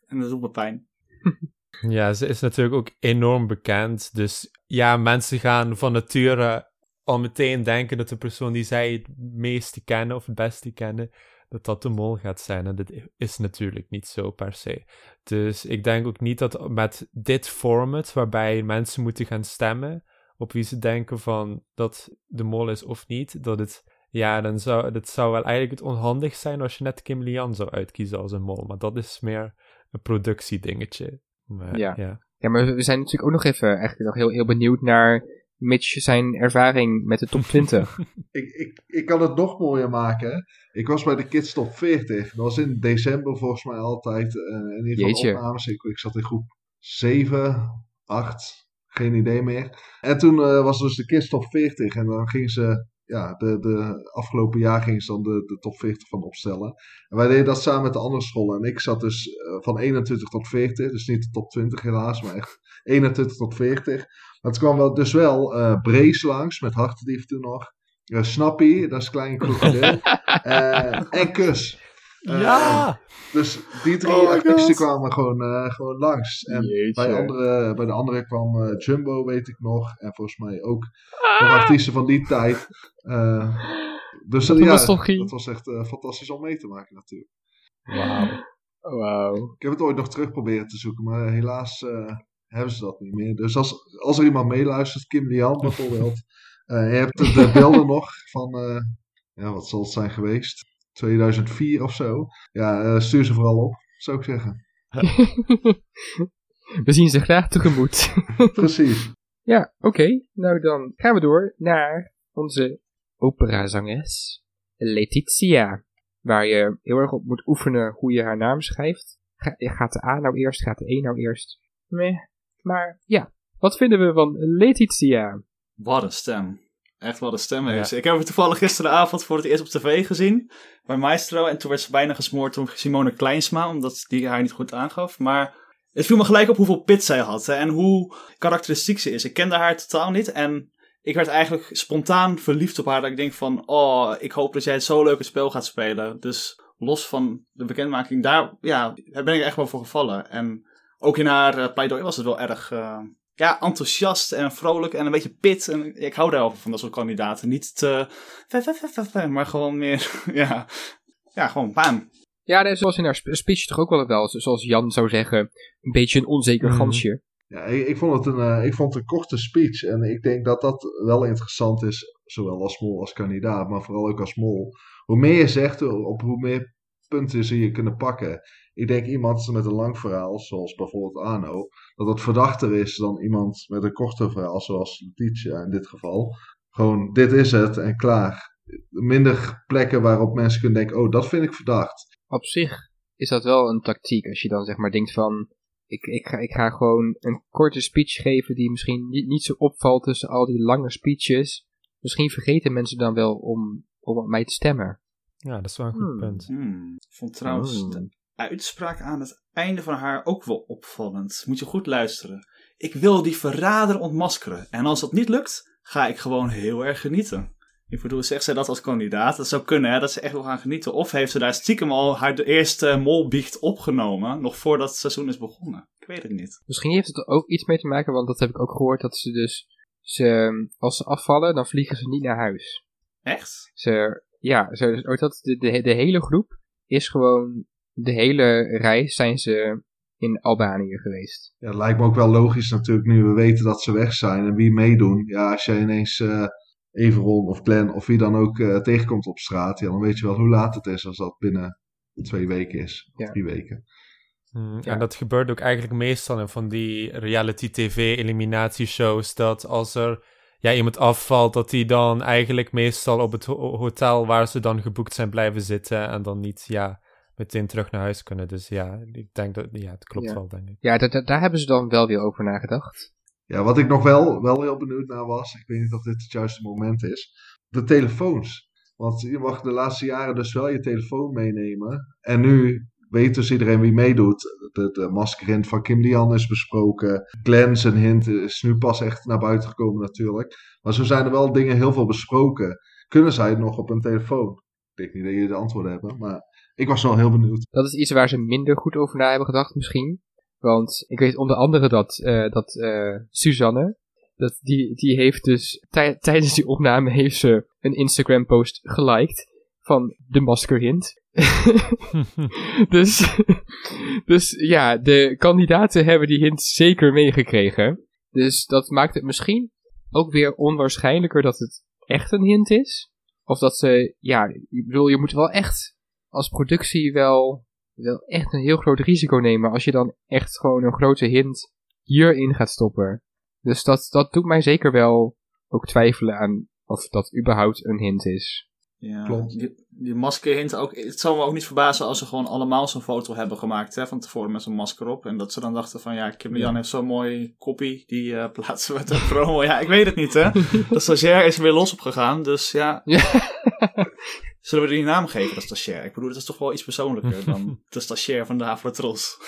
En dat doet me pijn. <laughs> Ja, ze is natuurlijk ook enorm bekend. Dus ja, mensen gaan van nature al meteen denken dat de persoon die zij het meeste kennen of het beste kennen, dat dat de mol gaat zijn. En dat is natuurlijk niet zo per se. Dus ik denk ook niet dat met dit format, waarbij mensen moeten gaan stemmen op wie ze denken van dat de mol is of niet, dat het, ja, dan zou, dat zou wel eigenlijk het onhandig zijn als je net Kim Lian zou uitkiezen als een mol. Maar dat is meer een productiedingetje. Maar, Ja. ja. Ja, maar we zijn natuurlijk ook nog even eigenlijk nog heel, heel benieuwd naar Mitch zijn ervaring met de top 20. <laughs> Ik, ik, ik kan het nog mooier maken. Ik was bij de Kids Top 40. Dat was in december volgens mij altijd. eh in ieder geval Jeetje. opnames. Ik, ik zat in groep 7, 8. Geen idee meer. En toen eh, was dus de Kids Top 40. En dan gingen ze... Ja, de, de afgelopen jaar gingen ze dan de, de top 40 van opstellen. En wij deden dat samen met de andere scholen. En ik zat dus eh, van 21 tot 40. Dus niet de top 20 helaas, maar echt 21 tot 40. Maar het kwam wel, dus wel eh Brace langs, met Hartendief toen nog. Uh, Snappy, dat is Klein Krokodil. <laughs> Eh, en Kus. Ja! Dus die drie Oh artiesten kwamen gewoon, eh, gewoon langs. En bij, andere, bij de andere kwam eh, Jumbo, weet ik nog. En volgens mij ook nog artiesten van die tijd. Eh, dus een ja, dat was echt eh, fantastisch om mee te maken natuurlijk. Wauw. Wauw. Ik heb het ooit nog terug proberen te zoeken, maar helaas eh, hebben ze dat niet meer. Dus als, als er iemand meeluistert, Kim Lian bijvoorbeeld. <laughs> eh, je hebt de, de beelden nog van, eh, ja, wat zal het zijn geweest? 2004 of zo. Ja, eh, stuur ze vooral op, zou ik zeggen. <laughs> We zien ze graag tegemoet. <laughs> Precies. ja, oké. Nou, dan gaan we door naar onze operazanges, Letitia. Waar je heel erg op moet oefenen hoe je haar naam schrijft. Ga- gaat de A nou eerst, gaat de E nou eerst? Meh. Maar ja, wat vinden we van Letitia? Wat een stem. Echt wat een stem Ja. ze. Ik heb haar toevallig gisteravond voor het eerst op tv gezien. Bij Maestro. En toen werd ze bijna gesmoord door Simone Kleinsma. Omdat die haar niet goed aangaf. Maar het viel me gelijk op hoeveel pit zij had. Hè, en hoe karakteristiek ze is. Ik kende haar totaal niet. En ik werd eigenlijk spontaan verliefd op haar. Dat ik denk van... Oh, ik hoop dat jij het zo leuk het spel gaat spelen. Dus los van de bekendmaking, daar, ja, daar ben ik echt wel voor gevallen. En ook in haar uh, pleidooi was het wel erg uh, ja, enthousiast en vrolijk en een beetje pit. En ik hou daar wel van dat soort kandidaten. Niet te, maar gewoon meer, <laughs> ja, ja gewoon bam. Ja, zoals in haar speech toch ook wel wel, zoals Jan zou zeggen, een beetje een onzeker mm. gansje. Ja, ik, ik, vond het een, uh, ik vond het een korte speech en ik denk dat dat wel interessant is, zowel als mol als kandidaat, maar vooral ook als mol. Hoe meer je zegt, op hoe meer punten ze je kunnen pakken. Ik denk iemand met een lang verhaal, zoals bijvoorbeeld Arno, dat dat verdachter is dan iemand met een korter verhaal, zoals Letitia in dit geval. Gewoon, dit is het en klaar. Minder plekken waarop mensen kunnen denken, oh, dat vind ik verdacht. Op zich is dat wel een tactiek, als je dan zeg maar denkt van, ik, ik, ga, ik ga gewoon een korte speech geven die misschien niet, niet zo opvalt tussen al die lange speeches. Misschien vergeten mensen dan wel om, om op mij te stemmen. Ja, dat is wel een goed hmm. punt. Hmm. Ik vond trouwens hmm. De uitspraak aan het einde van haar ook wel opvallend. Moet je goed luisteren. Ik wil die verrader ontmaskeren. En als dat niet lukt, ga ik gewoon heel erg genieten. Ik bedoel, zegt zij dat als kandidaat? Dat zou kunnen, hè, dat ze echt wil gaan genieten. Of heeft ze daar stiekem al haar de eerste molbiecht opgenomen, nog voordat het seizoen is begonnen? Ik weet het niet. Misschien heeft het er ook iets mee te maken, want dat heb ik ook gehoord, dat ze dus, ze, als ze afvallen, dan vliegen ze niet naar huis. Echt? Ze, ja, ze, ook dat, de, de, de hele groep is gewoon, de hele reis zijn ze in Albanië geweest. Ja, dat lijkt me ook wel logisch natuurlijk, nu we weten dat ze weg zijn en wie meedoen. Ja, als jij ineens... Uh Everon of Glenn of wie dan ook uh, tegenkomt op straat, ja, dan weet je wel hoe laat het is als dat binnen twee weken is, of drie weken. Mm, ja. En dat gebeurt ook eigenlijk meestal in van die reality tv eliminatieshows, dat als er ja, iemand afvalt, dat die dan eigenlijk meestal op het hotel waar ze dan geboekt zijn blijven zitten en dan niet, ja, meteen terug naar huis kunnen. Dus ja, ik denk dat, ja, het klopt wel, denk ik. Ja, daar hebben ze dan wel weer over nagedacht. Ja, wat ik nog wel, wel heel benieuwd naar was, ik weet niet of dit het juiste moment is, de telefoons. Want je mag de laatste jaren dus wel je telefoon meenemen. En nu weet dus iedereen wie meedoet. De, de maskerhint van Kim Lian is besproken. Glenn zijn hint is nu pas echt naar buiten gekomen natuurlijk. Maar zo zijn er wel dingen heel veel besproken. Kunnen zij het nog op een telefoon? Ik denk niet dat jullie de antwoorden hebben, maar ik was wel heel benieuwd. Dat is iets waar ze minder goed over na hebben gedacht misschien. Want ik weet onder andere dat, uh, dat uh, Suzanne, dat die, die heeft dus tijdens die opname heeft ze een Instagram post geliked van de maskerhint. <laughs> <laughs> dus, dus ja, de kandidaten hebben die hint zeker meegekregen. Dus dat maakt het misschien ook weer onwaarschijnlijker dat het echt een hint is. Of dat ze, ja, ik bedoel, je moet wel echt als productie wel wel echt een heel groot risico nemen als je dan echt gewoon een grote hint hierin gaat stoppen. Dus dat, dat doet mij zeker wel ook twijfelen aan of dat überhaupt een hint is. Ja, Klopt. Die, die maskerhint ook. Het zou me ook niet verbazen als ze gewoon allemaal zo'n foto hebben gemaakt hè, van tevoren met zo'n masker op. En dat ze dan dachten van ja, Kim Jan heeft zo'n mooi kopie, die uh, <laughs> plaatsen we ter promo. Ja, ik weet het niet hè. <laughs> De stagiair is er weer los op gegaan, dus ja. ja. <laughs> Zullen we die naam geven, de stagiair? Ik bedoel, dat is toch wel iets persoonlijker dan <laughs> de stagiair van de Afrotros.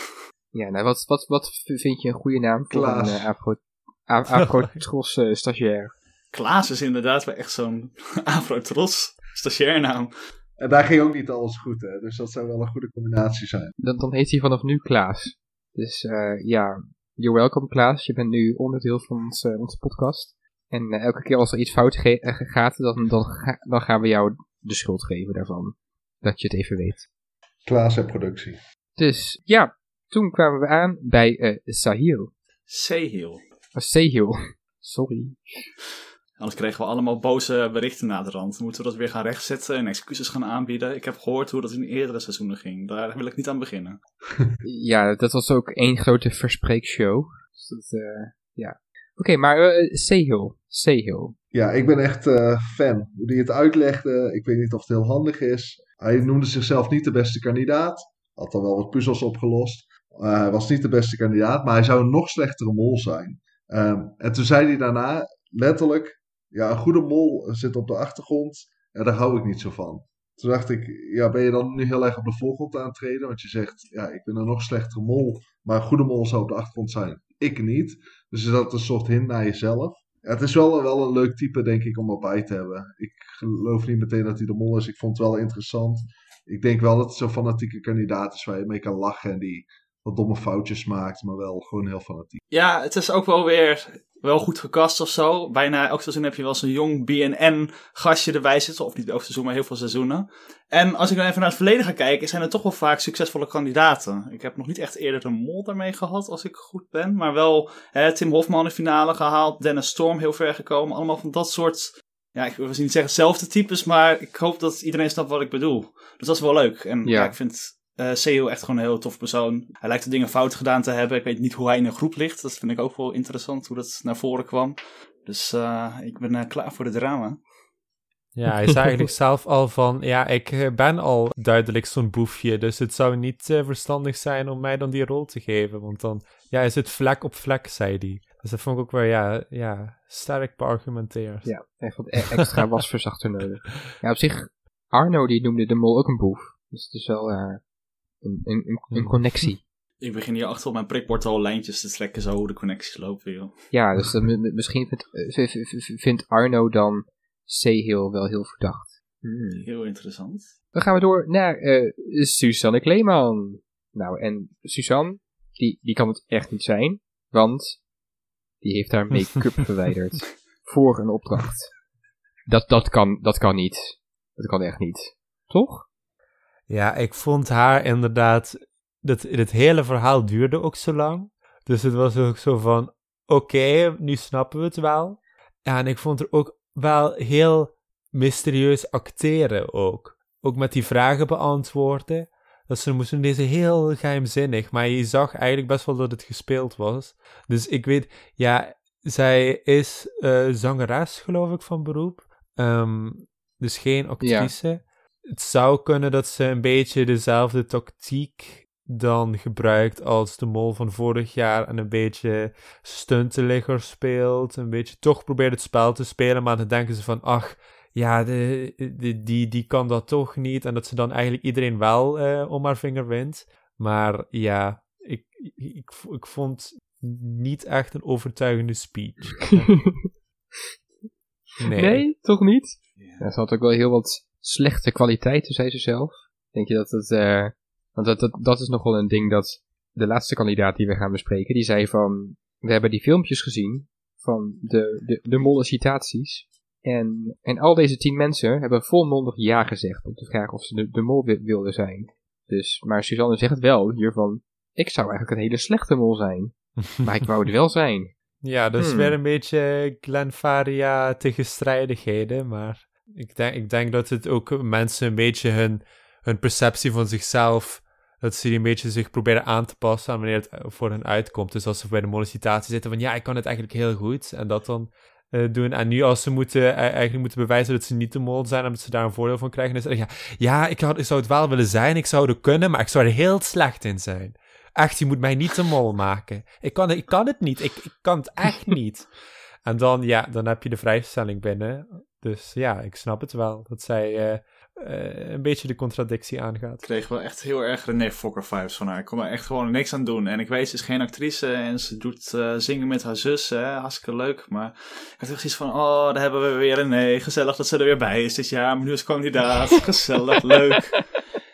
Ja, nou, wat, wat, wat vind je een goede naam voor een uh, Afro, Afrotros <laughs> uh, stagiair? Klaas is inderdaad wel echt zo'n <laughs> Afrotros stagiairnaam. En daar ging ook niet alles goed, hè? Dus dat zou wel een goede combinatie zijn. Dan, dan heet hij vanaf nu Klaas. Dus uh, ja, you're welcome Klaas. Je bent nu onderdeel van ons, uh, onze podcast. En uh, elke keer als er iets fout gaat, dan, dan, dan gaan we jou de schuld geven daarvan. Dat je het even weet. Klaas en productie. Dus ja, toen kwamen we aan bij uh, Sahil. Sahil. Oh, Sahil. Sorry. Anders kregen we allemaal boze berichten na de rand. Moeten we dat weer gaan rechtzetten en excuses gaan aanbieden? Ik heb gehoord hoe dat in eerdere seizoenen ging. Daar wil ik niet aan beginnen. <laughs> ja, dat was ook één grote verspreekshow. Dus dat, uh, ja. Oké, maar uh, Sehil. Ja, ik ben echt uh, fan. Hoe hij het uitlegde, ik weet niet of het heel handig is. Hij noemde zichzelf niet de beste kandidaat. Had al wel wat puzzels opgelost. Uh, hij was niet de beste kandidaat, maar hij zou een nog slechtere mol zijn. Um, en toen zei hij daarna letterlijk: Ja, een goede mol zit op de achtergrond en daar hou ik niet zo van. Toen dacht ik: Ja, ben je dan nu heel erg op de voorgrond aan het treden? Want je zegt: Ja, ik ben een nog slechtere mol, maar een goede mol zou op de achtergrond zijn. Ik niet. Dus is dat een soort hint naar jezelf? Het is wel, wel een leuk type, denk ik, om erbij te hebben. Ik geloof niet meteen dat hij de mol is. Ik vond het wel interessant. ik denk wel dat het zo'n fanatieke kandidaat is waar je mee kan lachen en die wat domme foutjes maakt, maar wel gewoon heel fanatiek. Ja, het is ook wel weer wel goed gekast of zo. Bijna elk seizoen heb je wel zo'n jong BNN-gastje erbij zitten. Of niet elk seizoen, maar heel veel seizoenen. En als ik dan even naar het verleden ga kijken, zijn er toch wel vaak succesvolle kandidaten. Ik heb nog niet echt eerder een mol daarmee gehad, als ik goed ben. Maar wel hè, Tim Hofman in de finale gehaald. Dennis Storm heel ver gekomen. Allemaal van dat soort ja, ik wil niet zeggen hetzelfde types, maar ik hoop dat iedereen snapt wat ik bedoel. Dus dat is wel leuk. En ja, Ja. ik vind eh CEO echt gewoon een heel tof persoon. Hij lijkt de dingen fout gedaan te hebben. Ik weet niet hoe hij in een groep ligt. Dat vind ik ook wel interessant, hoe dat naar voren kwam. Dus eh, ik ben eh, klaar voor de drama. Ja, hij is eigenlijk <laughs> zelf al van, ja, ik ben al duidelijk zo'n boefje, dus het zou niet verstandig zijn om mij dan die rol te geven, want dan, ja, is het vlek op vlek, zei hij. Dus dat vond ik ook wel, ja, ja sterk beargumenteerd. Ja, echt wat e- extra <laughs> wasverzachter nodig. Ja, op zich, Arno die noemde de mol ook een boef. Dus het is wel een, een, connectie. <laughs> Ik begin hier achter op mijn prikbord al lijntjes te trekken, zo hoe de connecties lopen, joh. Ja, dus m- misschien vindt, eh, vindt Arno dan Sehil wel heel verdacht. Hmm. Heel interessant. Dan gaan we door naar eh Suzanne Kleeman. Nou, en Suzanne, die, die kan het echt niet zijn, want die heeft haar make-up <laughs> verwijderd voor een opdracht. Dat, dat, kan, dat kan niet. Dat kan echt niet. Toch? Ja, ik vond haar inderdaad, dat, het hele verhaal duurde ook zo lang, dus het was ook zo van, oké, nu snappen we het wel. Ja, en ik vond er ook wel heel mysterieus acteren ook. Ook met die vragen beantwoorden. Dat ze moesten deze heel geheimzinnig, maar je zag eigenlijk best wel dat het gespeeld was. Dus ik weet, ja, zij is eh, zangeres, geloof ik, van beroep. Ehm, dus geen actrice. Het zou kunnen dat ze een beetje dezelfde tactiek dan gebruikt als de mol van vorig jaar en een beetje stuntenligger speelt. Een beetje toch probeert het spel te spelen, maar dan denken ze van, ach, ja, de, de- die, die kan dat toch niet. En dat ze dan eigenlijk iedereen wel eh, om haar vinger wint. Maar ja, ik, ik, ik, vond niet echt een overtuigende speech. <laughs> Nee. toch niet? Ja. Ja, ze had ook wel heel wat slechte kwaliteiten, zei ze zelf. Denk je dat het... eh, want dat, dat, dat is nog wel een ding dat de laatste kandidaat die we gaan bespreken, die zei van... We hebben die filmpjes gezien van de, de, de molle citaties. En, en al deze tien mensen hebben volmondig ja gezegd om te vragen of ze de, de mol wi- wilden zijn. Dus, maar Suzanne zegt wel hiervan... Ik zou eigenlijk een hele slechte mol zijn. <laughs> Maar ik wou het wel zijn. Ja, dat is Hmm. weer een beetje Glenfaria tegenstrijdigheden, maar ik denk, ik denk dat het ook mensen een beetje hun, hun perceptie van zichzelf, dat ze die een beetje zich proberen aan te passen aan wanneer het voor hen uitkomt. Dus als ze bij de mollicitatie zitten van ja, ik kan het eigenlijk heel goed, en dat dan eh, doen. En nu als ze moeten, eh, eigenlijk moeten bewijzen dat ze niet de mol zijn, omdat ze daar een voordeel van krijgen, is het, ja, ja ik, had, ik zou het wel willen zijn, ik zou het kunnen, maar ik zou er heel slecht in zijn. Echt, je moet mij niet de mol maken. Ik kan, het- ik kan het niet. Ik, ik kan het echt <laughs> niet. En dan, ja, dan heb je de vrijstelling binnen. Dus ja, ik snap het wel. Dat zij eh, eh, een beetje de contradictie aangaat. Ik kreeg wel echt heel erg René Fokker vibes van haar. Ik kon er echt gewoon niks aan doen. En ik weet, ze is geen actrice en ze doet eh, zingen met haar zus. Hè? Hartstikke leuk. Maar ik had echt zoiets van, oh, daar hebben we weer René. Gezellig dat ze er weer bij is dit jaar. Maar nu is kandidaat. <laughs> Gezellig, leuk.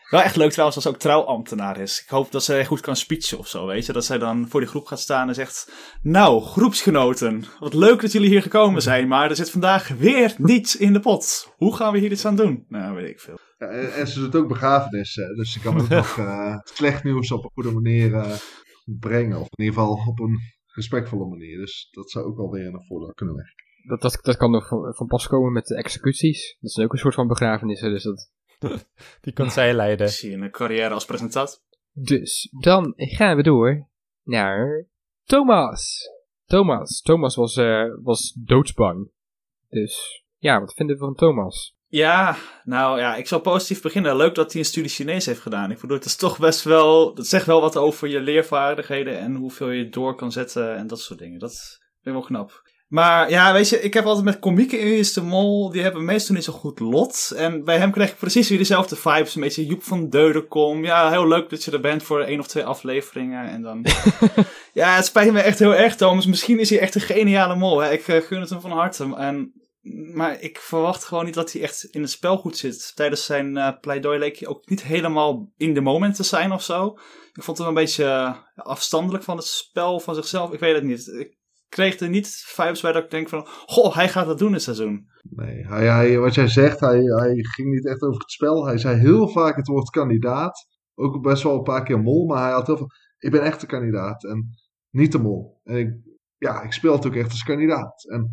Wel echt leuk trouwens als ze ook trouwambtenaar is. Ik hoop dat zij goed kan speechen of zo, weet je. Dat zij dan voor die groep gaat staan en zegt... Nou, groepsgenoten, wat leuk dat jullie hier gekomen zijn. Maar er zit vandaag weer niets in de pot. Hoe gaan we hier iets aan doen? Nou, weet ik veel. Ja, en, ze doet ook begrafenissen, dus ze kan ook <laughs> nog eh, slecht nieuws op een goede manier eh, brengen. Of in ieder geval op een respectvolle manier. Dus dat zou ook wel weer een voordeel kunnen werken. Dat, dat, dat kan nog van, van pas komen met de executies. Dat zijn ook een soort van begrafenissen, dus dat... <laughs> Die kan zij leiden. Ik zie een carrière als presentator. Dus, dan gaan we door naar Thomas. Thomas. Thomas was, eh, was doodsbang. Dus, ja, wat vinden we van Thomas? Ja, nou ja, ik zal positief beginnen. Leuk dat hij een studie Chinees heeft gedaan. Ik bedoel, het is toch best wel. Dat zegt wel wat over je leervaardigheden en hoeveel je door kan zetten en dat soort dingen. Dat vind ik wel knap. Maar ja, weet je, ik heb altijd met komieken in de Mol, die hebben meestal niet zo goed lot. En bij hem kreeg ik precies weer dezelfde vibes. Een beetje Joep van Deudekom. Ja, heel leuk dat je er bent voor één of twee afleveringen. En dan... <laughs> ja, het spijt me echt heel erg, Thomas. Misschien is hij echt een geniale mol. Hè? Ik eh, gun het hem van harte. En maar ik verwacht gewoon niet dat hij echt in het spel goed zit. Tijdens zijn uh, pleidooi leek hij ook niet helemaal in de moment te zijn of zo. Ik vond hem een beetje uh, afstandelijk van het spel van zichzelf. Ik weet het niet. Ik kreeg er niet vibes bij dat ik denk van... Goh, hij gaat dat doen dit seizoen. Nee, hij, hij, wat jij zegt, hij, hij ging niet echt over het spel. Hij zei heel vaak het woord kandidaat. Ook best wel een paar keer mol, maar hij had heel veel... Ik ben echt de kandidaat en niet de mol. En ik, ja, ik speel natuurlijk echt als kandidaat. En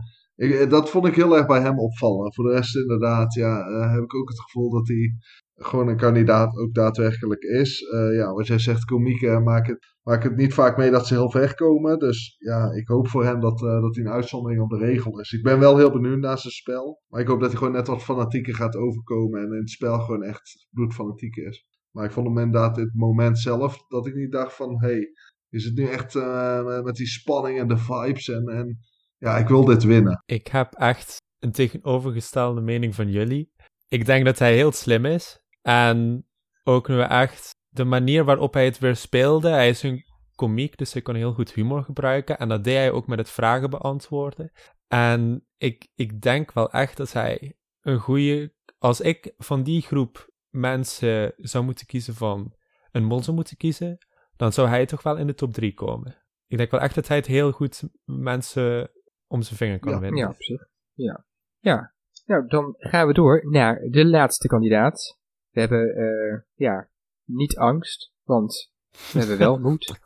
dat vond ik heel erg bij hem opvallen. Voor de rest inderdaad, ja, uh, heb ik ook het gevoel dat hij gewoon een kandidaat ook daadwerkelijk is. Uh, ja, wat jij zegt, komieken maken het, het niet vaak mee dat ze heel ver komen. Dus ja, ik hoop voor hem dat, uh, dat hij een uitzondering op de regel is. Ik ben wel heel benieuwd naar zijn spel. Maar ik hoop dat hij gewoon net wat fanatieker gaat overkomen. En in het spel gewoon echt bloedfanatiek is. Maar ik vond hem inderdaad het moment zelf dat ik niet dacht van... Hey, is het nu echt uh, met die spanning en de vibes en... en ja, ik wil dit winnen. Ik heb echt een tegenovergestelde mening van jullie. Ik denk dat hij heel slim is. En ook nu echt de manier waarop hij het weer speelde. Hij is een komiek, dus hij kon heel goed humor gebruiken. En dat deed hij ook met het vragen beantwoorden. En ik, ik denk wel echt dat hij een goede. Als ik van die groep mensen zou moeten kiezen van een mol zou moeten kiezen, dan zou hij toch wel in de top 3 komen. Ik denk wel echt dat hij het heel goed mensen om zijn vinger kan Ja. winnen. Ja, op zich. Ja. Ja. Nou, dan gaan we door naar de laatste kandidaat. We hebben, eh, ja, niet angst, want we hebben wel <laughs> moed.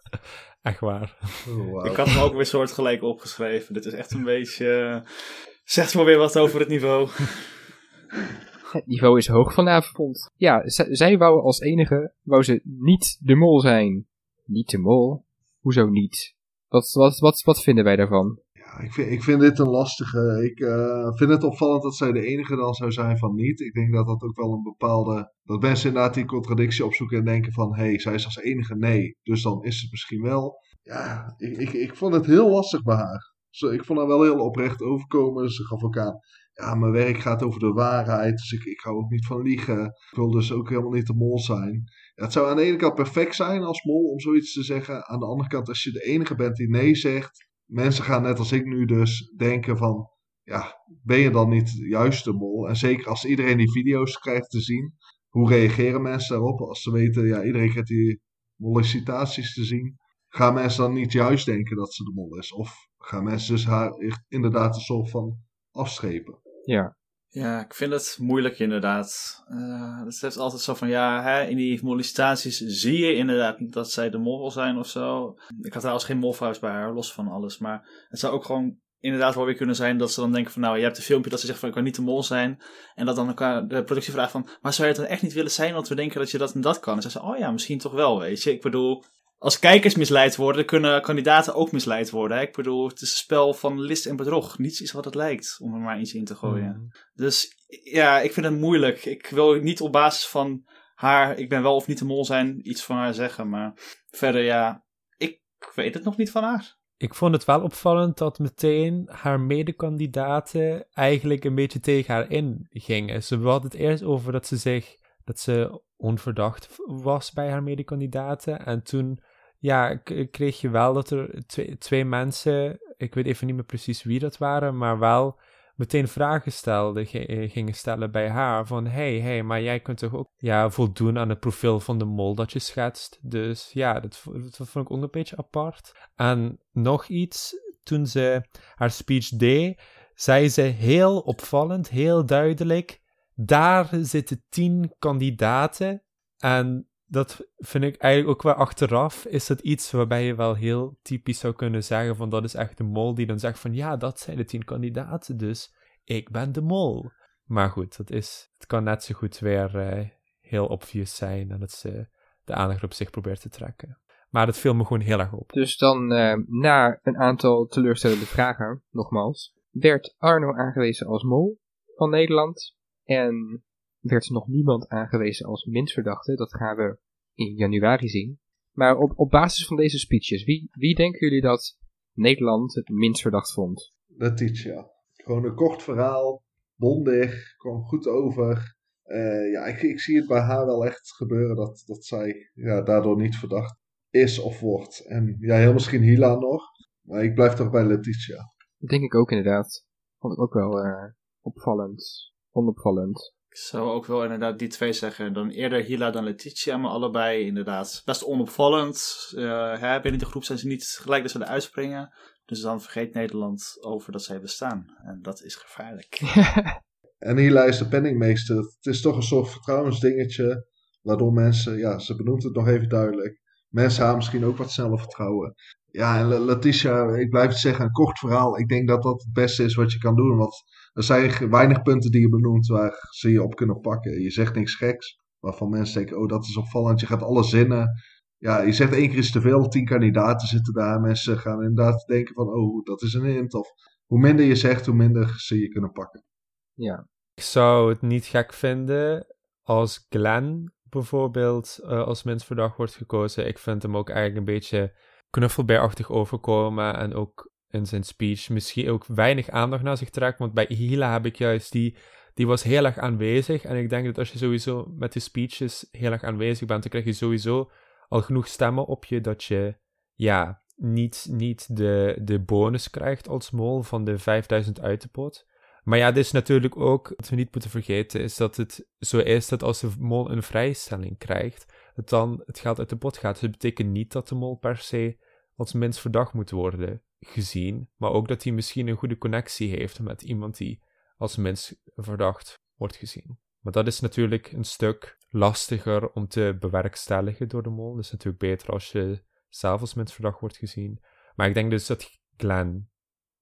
Echt waar. Oh. Ik had hem ook weer soortgelijk opgeschreven. Dit is echt een beetje... eh, zegt maar weer wat over het niveau. <laughs> Het niveau is hoog vanavond. Ja, zij wou als enige, wou ze niet de mol zijn. Niet de mol? Hoezo niet? Wat, wat, wat, wat vinden wij daarvan? Ja, ik, vind, ik vind dit een lastige. Ik eh, vind het opvallend dat zij de enige dan zou zijn van niet. Ik denk dat dat ook wel een bepaalde. Dat mensen inderdaad die contradictie opzoeken en denken van hé, hey, zij is als enige nee. Dus dan is het misschien wel. Ja, ik, ik, ik vond het heel lastig bij haar. Ik vond haar wel heel oprecht overkomen. Ze gaf ook aan. Ja, mijn werk gaat over de waarheid. Dus ik, ik hou ook niet van liegen. Ik wil dus ook helemaal niet de mol zijn. Het zou aan de ene kant perfect zijn als mol om zoiets te zeggen. Aan de andere kant, als je de enige bent die nee zegt. Mensen gaan net als ik nu dus denken van. Ja, ben je dan niet juist de mol? En zeker als iedereen die video's krijgt te zien. Hoe reageren mensen daarop? Als ze weten, ja, iedereen krijgt die mollicitaties te zien. Gaan mensen dan niet juist denken dat ze de mol is? Of gaan mensen dus haar inderdaad een soort van afstrepen? Ja. Ja, ik vind het moeilijk inderdaad. Eh het is altijd zo van, ja, hè, in die mollicitaties zie je inderdaad dat zij de mol zijn of zo. Ik had trouwens geen molvuist bij haar, los van alles. Maar het zou ook gewoon inderdaad wel weer kunnen zijn dat ze dan denken van, nou, je hebt een filmpje dat ze zegt van, ik kan niet de mol zijn. En dat dan elkaar de productie vraagt van, maar zou je het dan echt niet willen zijn, want we denken dat je dat en dat kan. En ze zeggen, oh ja, misschien toch wel, weet je. Ik bedoel, als kijkers misleid worden, kunnen kandidaten ook misleid worden. Hè? Ik bedoel, het is een spel van list en bedrog. Niets is wat het lijkt, om er maar iets in te gooien. Mm. Dus ja, ik vind het moeilijk. Ik wil niet op basis van haar, ik ben wel of niet de mol zijn, iets van haar zeggen. Maar verder, ja, ik weet het nog niet van haar. Ik vond het wel opvallend dat meteen haar medekandidaten eigenlijk een beetje tegen haar ingingen. Ze hadden het eerst over dat ze zich, dat ze onverdacht was bij haar medekandidaten. En toen, ja, kreeg je wel dat er twee, twee mensen, ik weet even niet meer precies wie dat waren, maar wel meteen vragen stelden, ge- gingen stellen bij haar. Van, hey, hey, maar jij kunt toch ook ja, voldoen aan het profiel van de mol dat je schetst. Dus ja, dat, dat vond ik ook een beetje apart. En nog iets, toen ze haar speech deed, zei ze heel opvallend, heel duidelijk, daar zitten tien kandidaten. En dat vind ik eigenlijk ook wel achteraf, is dat iets waarbij je wel heel typisch zou kunnen zeggen van dat is echt de mol die dan zegt van ja, dat zijn de tien kandidaten, dus ik ben de mol. Maar goed, dat is, het kan net zo goed weer eh, heel obvious zijn en dat ze de aandacht op zich probeert te trekken. Maar dat viel me gewoon heel erg op. Dus dan, eh, na een aantal teleurstellende vragen, nogmaals, werd Arno aangewezen als mol van Nederland. En werd nog niemand aangewezen als minstverdachte. Dat gaan we in januari zien. Maar op, op basis van deze speeches, wie, wie denken jullie dat Nederland het minst verdacht vond? Letitia. Gewoon een kort verhaal, bondig, kwam goed over. Eh, ja, ik, ik zie het bij haar wel echt gebeuren dat, dat zij ja, daardoor niet verdacht is of wordt. En ja, heel misschien Hila nog. Maar ik blijf toch bij Letitia. Dat denk ik ook inderdaad. Vond ik ook wel eh, opvallend. Onopvallend. Ik zou ook wel inderdaad die twee zeggen. Dan eerder Hila dan Letitia, maar allebei inderdaad best onopvallend. Uh, hè, binnen de groep zijn ze niet gelijk dat ze eruit springen. Dus dan vergeet Nederland over dat zij bestaan. En dat is gevaarlijk. <laughs> en Hila is de penningmeester. Het is toch een soort vertrouwensdingetje. Waardoor mensen, ja, ze benoemt het nog even duidelijk. Mensen hebben misschien ook wat sneller vertrouwen. Ja, Letitia, ik blijf het zeggen, een kort verhaal. Ik denk dat dat het beste is wat je kan doen. Want er zijn weinig punten die je benoemt waar ze je op kunnen pakken. Je zegt niks geks, waarvan mensen denken, oh dat is opvallend. Je gaat alle zinnen. Ja, je zegt één keer is te veel, tien kandidaten zitten daar. Mensen gaan inderdaad denken van, oh dat is een hint. Of hoe minder je zegt, hoe minder ze je kunnen pakken. Ja. Ik zou het niet gek vinden als Glenn bijvoorbeeld uh, als verdacht wordt gekozen. Ik vind hem ook eigenlijk een beetje knuffelbeerachtig overkomen en ook in zijn speech misschien ook weinig aandacht naar zich trekt. Want bij Hila heb ik juist die, die was heel erg aanwezig. En ik denk dat als je sowieso met de speeches heel erg aanwezig bent, dan krijg je sowieso al genoeg stemmen op je dat je, ja, niet, niet de, de bonus krijgt als mol van de 5000 uit de pot. Maar ja, dit is natuurlijk ook, wat we niet moeten vergeten, is dat het zo is dat als de mol een vrijstelling krijgt, het dan het geld uit de pot gaat. Dus het betekent niet dat de mol per se als minst verdacht moet worden gezien, maar ook dat hij misschien een goede connectie heeft met iemand die als minst verdacht wordt gezien. Maar dat is natuurlijk een stuk lastiger om te bewerkstelligen door de mol. Het is natuurlijk beter als je zelf als minst verdacht wordt gezien. Maar ik denk dus dat Glenn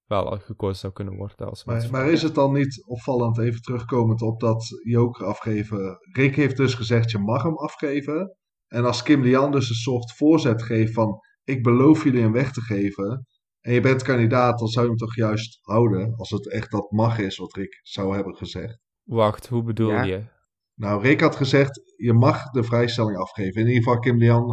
wel al gekozen zou kunnen worden als maar, maar is het dan niet opvallend, even terugkomend op dat joker afgeven. Rick heeft dus gezegd, je mag hem afgeven. En als Kim Lian dus een soort voorzet geeft van, ik beloof jullie een weg te geven. En je bent kandidaat, dan zou je hem toch juist houden. Als het echt dat mag is, wat Rick zou hebben gezegd. Wacht, hoe bedoel je? Nou, Rick had gezegd, je mag de vrijstelling afgeven. In ieder geval, Kim Lian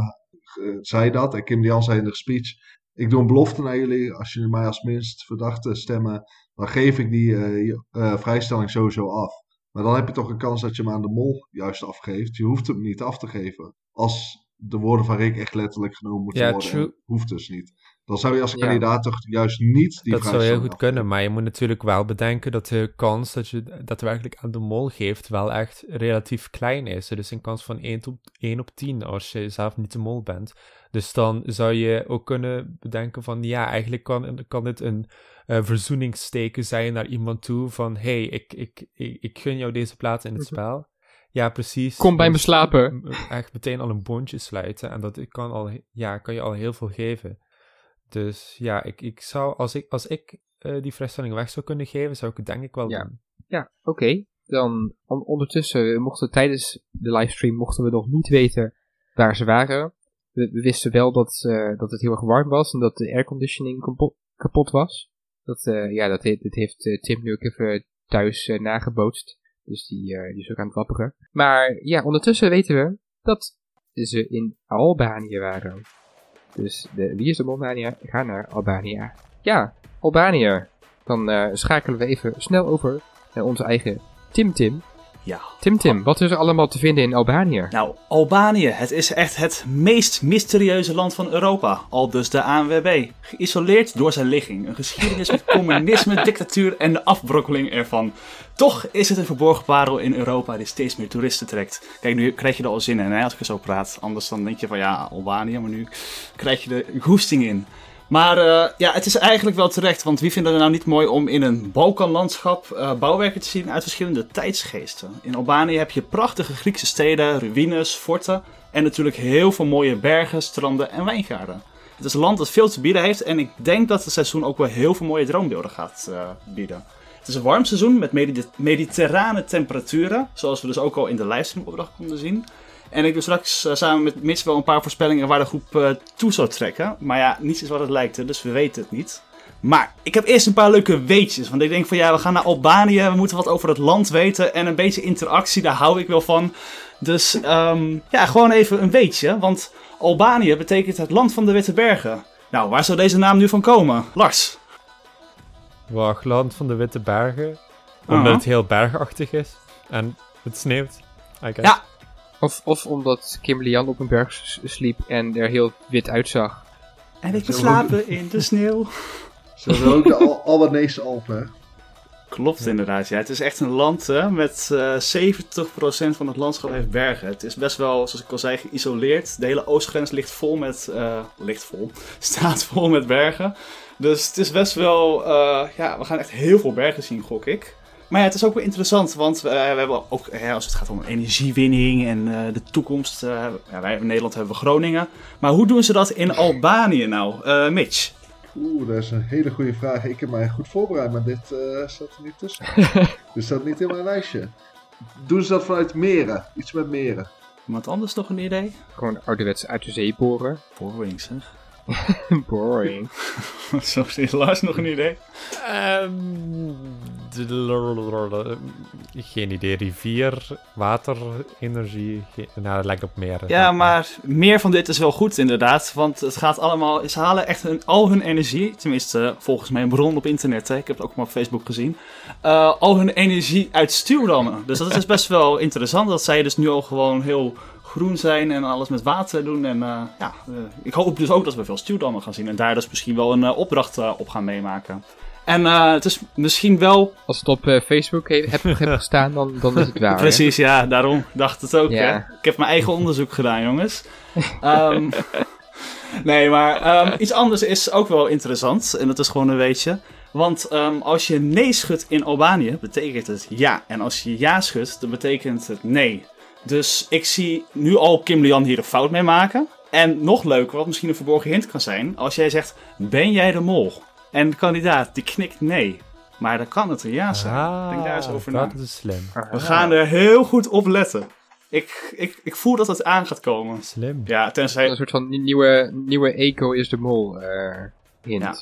uh, zei dat. En Kim Lian zei in de speech, ik doe een belofte naar jullie. Als jullie mij als minst verdachte stemmen, dan geef ik die uh, uh, vrijstelling sowieso af. Maar dan heb je toch een kans dat je hem aan de mol juist afgeeft. Je hoeft hem niet af te geven. Als de woorden van Rick echt letterlijk genomen moeten ja, worden. Hoeft dus niet. Dan zou je als kandidaat toch juist niet die Dat zou heel goed kunnen, maar je moet natuurlijk wel bedenken dat de kans dat je daadwerkelijk aan de mol geeft wel echt relatief klein is. Er is een kans van 1 op, 1 op 10 als je zelf niet de mol bent. Dus dan zou je ook kunnen bedenken van ja, eigenlijk kan, kan dit een uh, verzoeningsteken zijn naar iemand toe van hey, ik, ik, ik, ik gun jou deze plaats in het spel. Ja, precies. Kom bij me slapen. Echt meteen al een bondje sluiten. En dat kan, al, ja, kan je al heel veel geven. Dus ja, ik, ik zou, als ik, als ik uh, die vrijstelling weg zou kunnen geven, zou ik het denk ik wel ja. doen. Ja, oké. Dan on ondertussen mochten tijdens de livestream mochten we nog niet weten waar ze waren. We, wisten wel dat, uh, dat het heel erg warm was en dat de airconditioning kapot, kapot was. Dat, uh, ja, dat, heeft Tim nu ook even thuis nagebootst. Dus die, die is ook aan het wapperen. Maar ja, ondertussen weten we dat ze in Albanië waren. Dus de, wie is de Molmania? Ga naar Albanië. Ja, Albanië. Dan schakelen we even snel over naar onze eigen Tim Tim. Ja. Tim Tim, wat is er allemaal te vinden in Albanië? Nou, Albanië, het is echt het meest mysterieuze land van Europa. Al dus de ANWB. Geïsoleerd door zijn ligging. Een geschiedenis met <laughs> communisme, dictatuur en de afbrokkeling ervan. Toch is het een verborgen parel in Europa die steeds meer toeristen trekt. Kijk, nu krijg je er al zin in hè, als ik zo praat. Anders dan denk je van ja, Albanië, maar nu krijg je er goesting in. Maar uh, ja, het is eigenlijk wel terecht, want wie vindt het nou niet mooi om in een Balkanlandschap uh, bouwwerken te zien uit verschillende tijdsgeesten? In Albanië heb je prachtige Griekse steden, ruïnes, forten en natuurlijk heel veel mooie bergen, stranden en wijngaarden. Het is een land dat veel te bieden heeft en ik denk dat het seizoen ook wel heel veel mooie droombeelden gaat uh, bieden. Het is een warm seizoen met mediterrane temperaturen, zoals we dus ook al in de livestream opdracht konden zien. En ik doe straks uh, samen met Mitch wel een paar voorspellingen waar de groep uh, toe zou trekken. Maar ja, niets is wat het lijkt, dus we weten het niet. Maar ik heb eerst een paar leuke weetjes. Want ik denk van ja, we gaan naar Albanië. We moeten wat over het land weten. En een beetje interactie, daar hou ik wel van. Dus um, ja, gewoon even een weetje. Want Albanië betekent het land van de Witte Bergen. Nou, waar zou deze naam nu van komen? Lars? Wacht, land van de Witte Bergen. Omdat uh het heel bergachtig is. En het sneeuwt. Ja, of, of omdat Kim Lian op een berg sliep en er heel wit uitzag. En ik slapen in de sneeuw. <laughs> Hebben ook de Al Albanese Alpen. Klopt inderdaad, ja. Het is echt een land hè, met eh 70% van het landschap heeft bergen. Het is best wel, zoals ik al zei, geïsoleerd. De hele oostgrens ligt vol met, eh, ligt vol, <laughs> staat vol met bergen. Dus het is best wel, eh, ja, we gaan echt heel veel bergen zien, gok ik. Maar ja, het is ook wel interessant, want eh, we hebben ook, hè, als het gaat om energiewinning en eh, de toekomst, eh, ja, wij in Nederland hebben we Groningen. Maar hoe doen ze dat in Albanië nou? Eh, Mitch? Oeh, dat is een hele goede vraag. Ik heb mij goed voorbereid, maar dit eh, staat er niet tussen. <laughs> dit staat niet in mijn lijstje. Doen ze dat vanuit meren? Iets met meren? Iemand anders nog een idee? Gewoon ouderwets uit de zee boren. Boring zeg. <laughs> Boring. Zo is Lars nog een idee? Ehm, geen idee. Rivier, water, energie. Nou, dat lijkt op meer. Ja, maar meer van dit is wel goed inderdaad. Want het gaat allemaal. Ze halen echt hun, al hun energie. Tenminste, volgens mijn bron op internet. Hè, ik heb het ook maar op Facebook gezien. eh, al hun energie uit stuwdammen. Dus dat is best wel interessant. Dat zij dus nu al gewoon heel groen zijn en alles met water doen. En eh, ja, eh, ik hoop dus ook dat we veel stuwdammen gaan zien. En daar dus misschien wel een eh, opdracht eh, op gaan meemaken. En eh, het is misschien wel Als het op eh, Facebook he- heb, heb <laughs> gestaan, dan, dan is het waar. hè? Precies, ja, daarom dacht het ook. Ja. Hè? Ik heb mijn eigen <laughs> onderzoek gedaan, jongens. Ehm, <laughs> nee, maar ehm, iets anders is ook wel interessant. En dat is gewoon een weetje. Want ehm, als je nee schudt in Albanië, betekent het ja. En als je ja schudt, dan betekent het nee. Dus ik zie nu al Kim Lian hier een fout mee maken. En nog leuker, wat misschien een verborgen hint kan zijn. Als jij zegt, ben jij de mol? En de kandidaat, die knikt nee. Maar dan kan het een ja zijn. Ah, Denk daar eens over na. dat is slim. We gaan er heel goed op letten. Ik, ik, ik voel dat het aan gaat komen. Slim. Ja, Een tenzij, soort van nieuwe, nieuwe Eco is de mol eh, hint. Ja.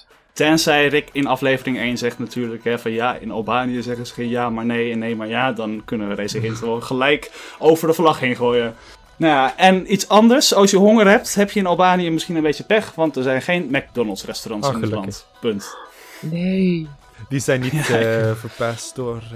Tenzij Rick in aflevering 1 zegt natuurlijk hè, van ja, in Albanië zeggen ze geen ja maar nee en nee maar ja. Dan kunnen we deze <laughs> hint wel gelijk over de vlag heen gooien. Nou ja, en iets anders. Als je honger hebt, heb je in Albanië misschien een beetje pech. Want er zijn geen McDonald's restaurants Oh, in het land. Punt. Nee. Die zijn niet <laughs> eh, verpest door... eh,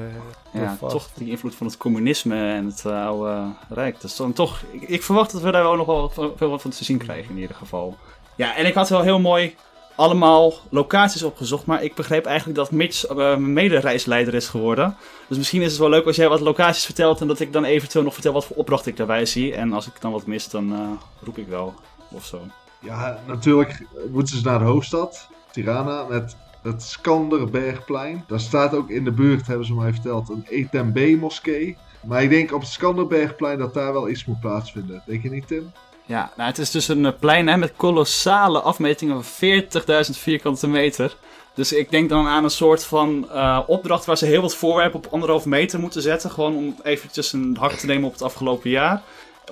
door Ja, vast. toch die invloed van het communisme en het eh, oude Rijk. Dus dan toch, ik, ik verwacht dat we daar wel nog wel veel wat van te zien krijgen in ieder geval. Ja, en ik had wel heel mooi allemaal locaties opgezocht, maar ik begreep eigenlijk dat Mitch eh, mijn medereisleider is geworden. Dus misschien is het wel leuk als jij wat locaties vertelt en dat ik dan eventueel nog vertel wat voor opdracht ik daarbij zie. En als ik dan wat mis, dan eh, roep ik wel of zo. Ja, natuurlijk moeten ze naar de hoofdstad, Tirana, met het Skanderbergplein. Daar staat ook in de buurt, hebben ze mij verteld, een ETMB-moskee. Maar ik denk op het Skanderbergplein dat daar wel iets moet plaatsvinden. Denk je niet, Tim? Ja, nou, het is dus een eh, plein hè, met kolossale afmetingen van 40.000 vierkante meter. Dus ik denk dan aan een soort van eh, opdracht waar ze heel wat voorwerpen op anderhalf meter moeten zetten. Gewoon om eventjes een hak te nemen op het afgelopen jaar.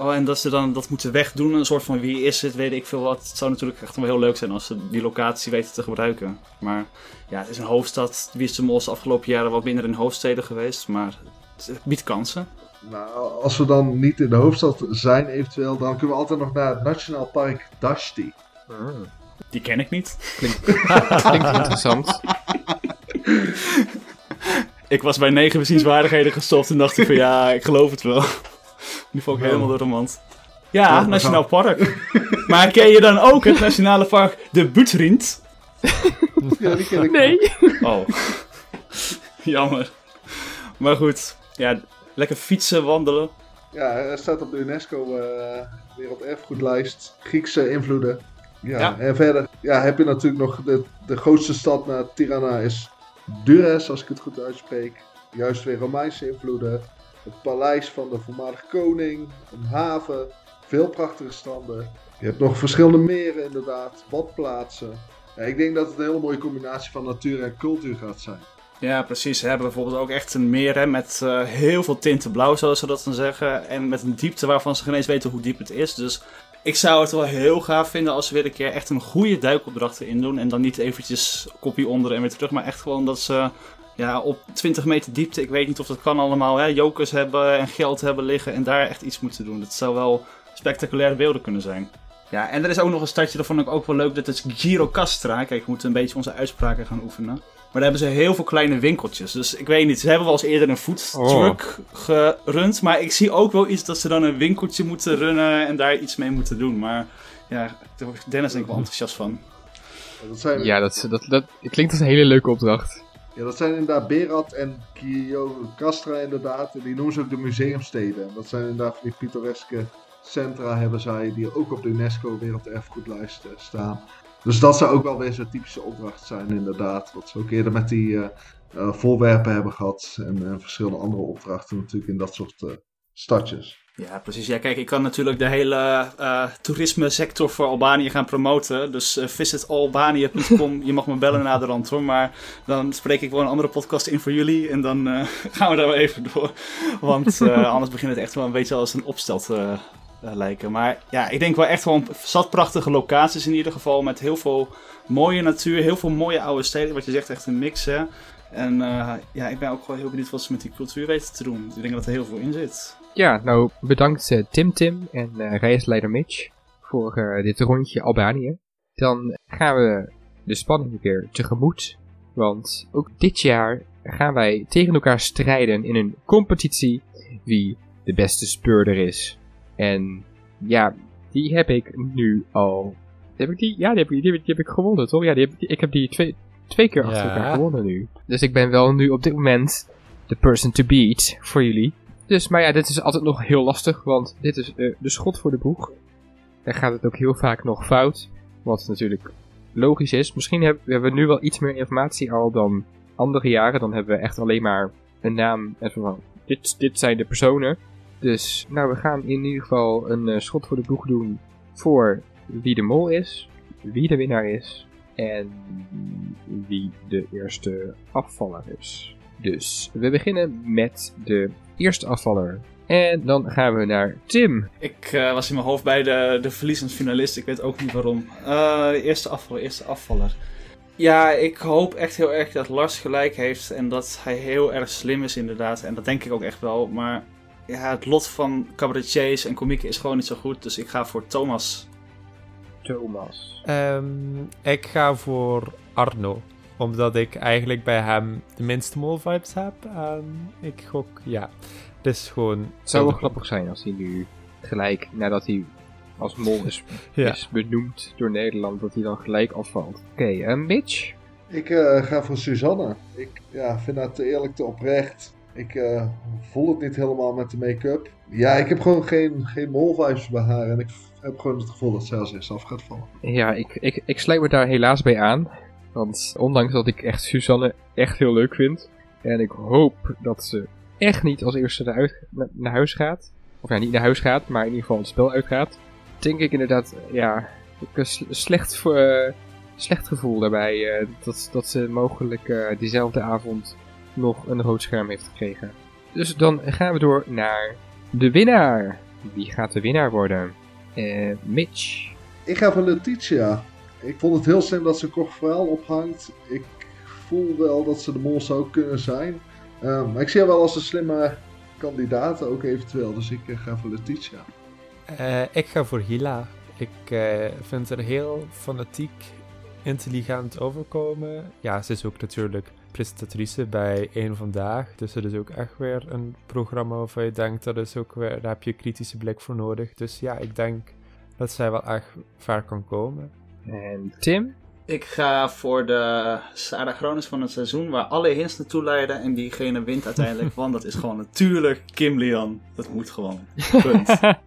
Oh, en dat ze dan dat moeten wegdoen. Een soort van wie is het, weet ik veel wat. Het zou natuurlijk echt wel heel leuk zijn als ze die locatie weten te gebruiken. Maar ja, het is een hoofdstad. Wie is de afgelopen jaren wat minder in hoofdsteden geweest. Maar het biedt kansen. Nou, als we dan niet in de hoofdstad zijn eventueel, dan kunnen we altijd nog naar het Nationaal Park Dashti. Die ken ik niet. Klinkt <laughs> interessant. <laughs> Ik was bij negen bezienswaardigheden gestopt en dacht ik van ja, ik geloof het wel. Nu val ik Nou. helemaal door de mand. Ja, Nationaal Park. <laughs> maar ken je dan ook het Nationale Park de Butrint? Ja, die ken ik. Nee. Oh, jammer. Maar goed, ja, lekker fietsen, wandelen. Ja, hij staat op de UNESCO eh, Werelderfgoedlijst. Griekse invloeden. Ja, Ja. en verder ja, heb je natuurlijk nog de, de grootste stad na Tirana is Durres, als ik het goed uitspreek. Juist weer Romeinse invloeden. Het paleis van de voormalige koning, een haven, veel prachtige stranden. Je hebt nog verschillende meren inderdaad, badplaatsen. Ja, ik denk dat het een hele mooie combinatie van natuur en cultuur gaat zijn. Ja, precies. Ze hebben bijvoorbeeld ook echt een meer met eh, heel veel tinten blauw, zoals ze dat dan zeggen. En met een diepte waarvan ze geen eens weten hoe diep het is. Dus ik zou het wel heel gaaf vinden als ze weer een keer echt een goede duikopdracht erin doen. En dan niet eventjes kopie onder en weer terug. Maar echt gewoon dat ze ja, op 20 meter diepte, ik weet niet of dat kan allemaal, hè, jokers hebben en geld hebben liggen. En daar echt iets moeten doen. Dat zou wel spectaculaire beelden kunnen zijn. Ja, en er is ook nog een stadje, dat vond ik ook wel leuk. Dat is Girocastra. Kijk, we moeten een beetje onze uitspraken gaan oefenen. Maar daar hebben ze heel veel kleine winkeltjes. Dus ik weet niet, ze hebben wel eens eerder een foodtruck gerund. Maar ik zie ook wel iets dat ze dan een winkeltje moeten runnen en daar iets mee moeten doen. Maar ja, daar wordt Dennis denk ik wel enthousiast van. Dat zijn Ja, dat, dat, dat klinkt als een hele leuke opdracht. Ja, dat zijn inderdaad Berat en Castra inderdaad. En die noemen ze ook de museumsteden. En dat zijn inderdaad van die pittoreske centra hebben zij, die ook op de UNESCO Werelderfgoedlijst staan. Dus dat zou ook wel weer zo'n typische opdracht zijn inderdaad. Wat ze ook eerder met die uh, voorwerpen hebben gehad. En verschillende andere opdrachten natuurlijk in dat soort stadjes. Ja, precies. Ja, kijk, ik kan natuurlijk de hele uh, toerisme sector voor Albanië gaan promoten. Dus uh, visitalbanië.com. je mag me bellen na de rand hoor. Maar dan spreek ik wel een andere podcast in voor jullie. En dan uh, <laughs> gaan we daar wel even door. Want <laughs> anders begint het echt wel een beetje als een opstel te lijken. Maar ja, ik denk wel echt gewoon zat prachtige locaties in ieder geval. Met heel veel mooie natuur. Heel veel mooie oude steden. Wat je zegt, echt een mix hè. En ja, ik ben ook wel heel benieuwd wat ze met die cultuur weten te doen. Ik denk dat er heel veel in zit. Ja, nou bedankt uh, Tim Tim en uh, reisleider Mitch voor dit rondje Albanië. Dan gaan we de spanning weer tegemoet. Want ook dit jaar gaan wij tegen elkaar strijden in een competitie wie de beste speurder is. En ja, die heb ik nu al. Heb ik die? Ja, die heb, ik, die, heb ik gewonnen, toch? Ja, die heb, ik heb die twee, twee keer achter elkaar gewonnen nu. Dus ik ben wel nu op dit moment de person to beat voor jullie. Dus, maar ja, dit is altijd nog heel lastig, want dit is uh, de schot voor de boeg. Dan gaat het ook heel vaak nog fout, wat natuurlijk logisch is. Misschien hebben, hebben we nu wel iets meer informatie al dan andere jaren. Dan hebben we echt alleen maar een naam en van, dit, dit zijn de personen. Dus, nou, we gaan in ieder geval een uh, schot voor de boeg doen voor wie de mol is, wie de winnaar is en wie de eerste afvaller is. Dus we beginnen met de eerste afvaller. En dan gaan we naar Tim. Ik uh, was in mijn hoofd bij de, de finalist. Ik weet ook niet waarom. De eerste afvaller, eerste afvaller. Ja, ik hoop echt heel erg dat Lars gelijk heeft. En dat hij heel erg slim is inderdaad. En dat denk ik ook echt wel. Maar ja, het lot van cabaretiers en komieken is gewoon niet zo goed. Dus ik ga voor Thomas. Thomas. Um, ik ga voor Arno omdat ik eigenlijk bij hem de minste mol-vibes heb. En ik gok, ja. Het is gewoon... Het zou wel grappig zijn als hij nu gelijk, nadat hij als mol is, <laughs> is benoemd door Nederland, dat hij dan gelijk afvalt. Oké, okay, en Mitch? Ik uh, ga voor Suzanne. Ik ja, vind dat te eerlijk te oprecht. Ik uh, voel het niet helemaal met de make-up. Ja, ik heb gewoon geen, geen mol-vibes bij haar. En ik heb gewoon het gevoel dat zij als eerste af gaat vallen. Ja, ik, ik, ik sluit me daar helaas bij aan. Want ondanks dat ik echt Suzanne echt heel leuk vind. En ik hoop dat ze echt niet als eerste naar, huis gaat. Of ja, niet naar huis gaat, maar in ieder geval het spel uitgaat. Denk ik inderdaad, ja, ik een slecht, uh, slecht gevoel daarbij. Uh, dat, dat ze mogelijk diezelfde avond nog een rood scherm heeft gekregen. Dus dan gaan we door naar de winnaar. Wie gaat de winnaar worden? Mitch. Ik ga voor Letitia. Ik vond het heel slim dat ze kort verhaal ophangt. Ik voel wel dat ze de mol zou kunnen zijn. Um, maar ik zie haar wel als een slimme kandidaat ook eventueel. Dus ik uh, ga voor Letitia. Uh, ik ga voor Hila. Ik uh, vind haar heel fanatiek, intelligent overkomen. Ja, ze is ook natuurlijk presentatrice bij Eén Vandaag. Dus dat is ook echt weer een programma waarvan je denkt, dat is ook weer, daar heb je kritische blik voor nodig. Dus ja, ik denk dat zij wel echt ver kan komen. En Tim? Ik ga voor de Sarah Gronis van het seizoen, waar alle hints naartoe leiden en diegene wint uiteindelijk. <laughs> want dat is gewoon natuurlijk Kim Lian. Dat moet gewoon. Punt. <laughs>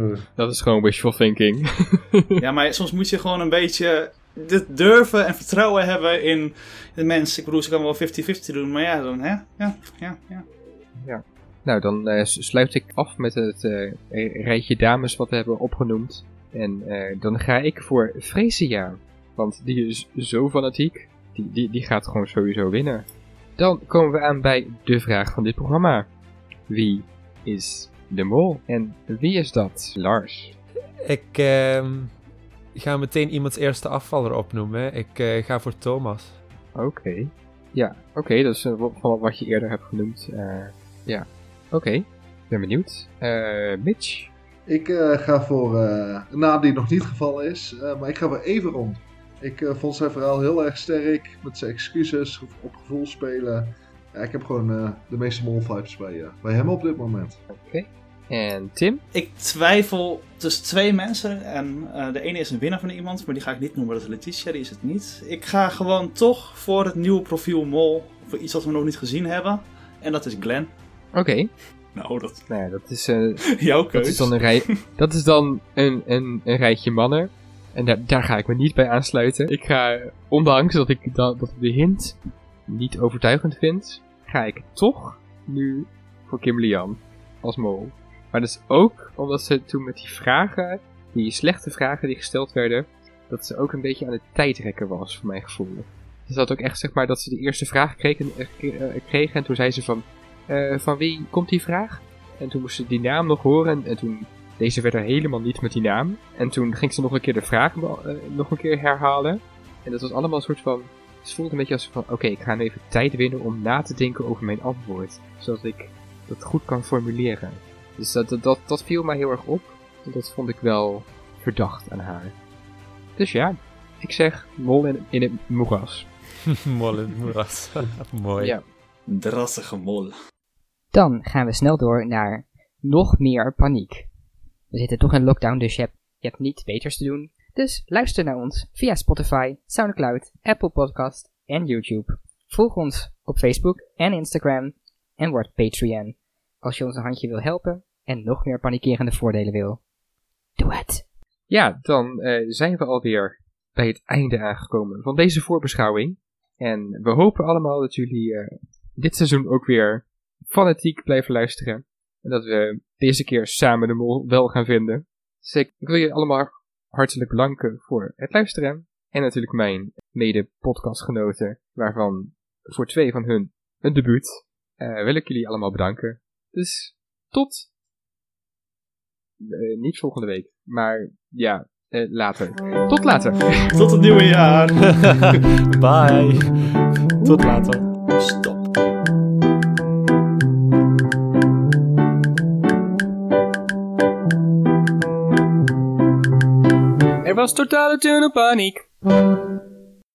<laughs> dat is gewoon wishful thinking. ja, maar soms moet je gewoon een beetje durven en vertrouwen hebben in de mensen. Ik bedoel, ze kan wel 50-50 doen, maar ja, dan hè? Ja, ja, ja. ja. Nou, dan uh, sluit ik af met het uh, rijtje dames wat we hebben opgenoemd. En uh, dan ga ik voor Freesia. Want die is zo fanatiek. Die, die, die gaat gewoon sowieso winnen. Dan komen we aan bij de vraag van dit programma. Wie is de mol? En wie is dat? Lars. Ik uh, ga meteen iemands eerste afvaller opnoemen. Ik uh, ga voor Thomas. Oké. Ja, oké. dat is van wat je eerder hebt genoemd. Uh, ja, oké. Okay. Ben benieuwd. Mitch? Ik uh, ga voor uh, een naam die nog niet gevallen is, uh, maar ik ga voor Everon. Ik vond zijn verhaal heel erg sterk, met zijn excuses, op gevoel spelen. Ja, ik heb gewoon de meeste mol vibes bij, bij hem op dit moment. Oké. En Tim? Ik twijfel tussen twee mensen. En eh, de ene is een winnaar van iemand, maar die ga ik niet noemen. Dat is Letitia, die is het niet. Ik ga gewoon toch voor het nieuwe profiel Mol. Voor iets wat we nog niet gezien hebben. En dat is Glenn. Oké, Nou, dat nou ja, dat is, eh, <laughs> jouw dat keus. is dan een, rij, <laughs> dat is dan een, een, een rijtje mannen. En daar, daar ga ik me niet bij aansluiten. Ik ga, ondanks dat ik, da, dat ik de hint niet overtuigend vind, ga ik toch nu voor Kim Lian als mol. Maar is ook omdat ze toen met die vragen, die slechte vragen die gesteld werden, dat ze ook een beetje aan het tijdrekken was, voor mijn gevoel. Ze had ook echt, zeg maar, dat ze de eerste vraag kregen, eh, eh, en toen zei ze van, eh, van wie komt die vraag? En toen moest ze die naam nog horen en, en toen, deze werd er helemaal niet met die naam. En toen ging ze nog een keer de vraag nog een keer herhalen. En dat was allemaal een soort van, het voelde een beetje als van, oké, ik ga nu even tijd winnen om na te denken over mijn antwoord. Zodat ik dat goed kan formuleren. Dus dat, dat, dat, dat viel mij heel erg op. Dat vond ik wel verdacht aan haar. Dus ja, ik zeg mol in, in het moeras. <laughs> Mol in het moeras. <laughs> Mooi. Ja. Drassige mol. Dan gaan we snel door naar nog meer paniek. We zitten toch in lockdown, dus je hebt, je hebt niet beters te doen. Dus luister naar ons via Spotify, Soundcloud, Apple Podcast en YouTube. Volg ons op Facebook en Instagram en word Patreon als je ons een handje wil helpen en nog meer panikerende voordelen wil. Doe het! Ja, dan eh, zijn we alweer bij het einde aangekomen van deze voorbeschouwing. En we hopen allemaal dat jullie eh, dit seizoen ook weer fanatiek blijven luisteren. En dat we deze keer samen de mol wel gaan vinden. Dus ik, wil je allemaal hartelijk bedanken voor het luisteren. En natuurlijk mijn mede-podcastgenoten, waarvan voor twee van hun een debuut. Eh, wil ik jullie allemaal bedanken. Dus tot. eh, niet volgende week, maar ja, eh, later. Tot later. <laughs> Tot het nieuwe jaar. <laughs> Bye. Tot later. Stop. Er was totale tunnelpaniek.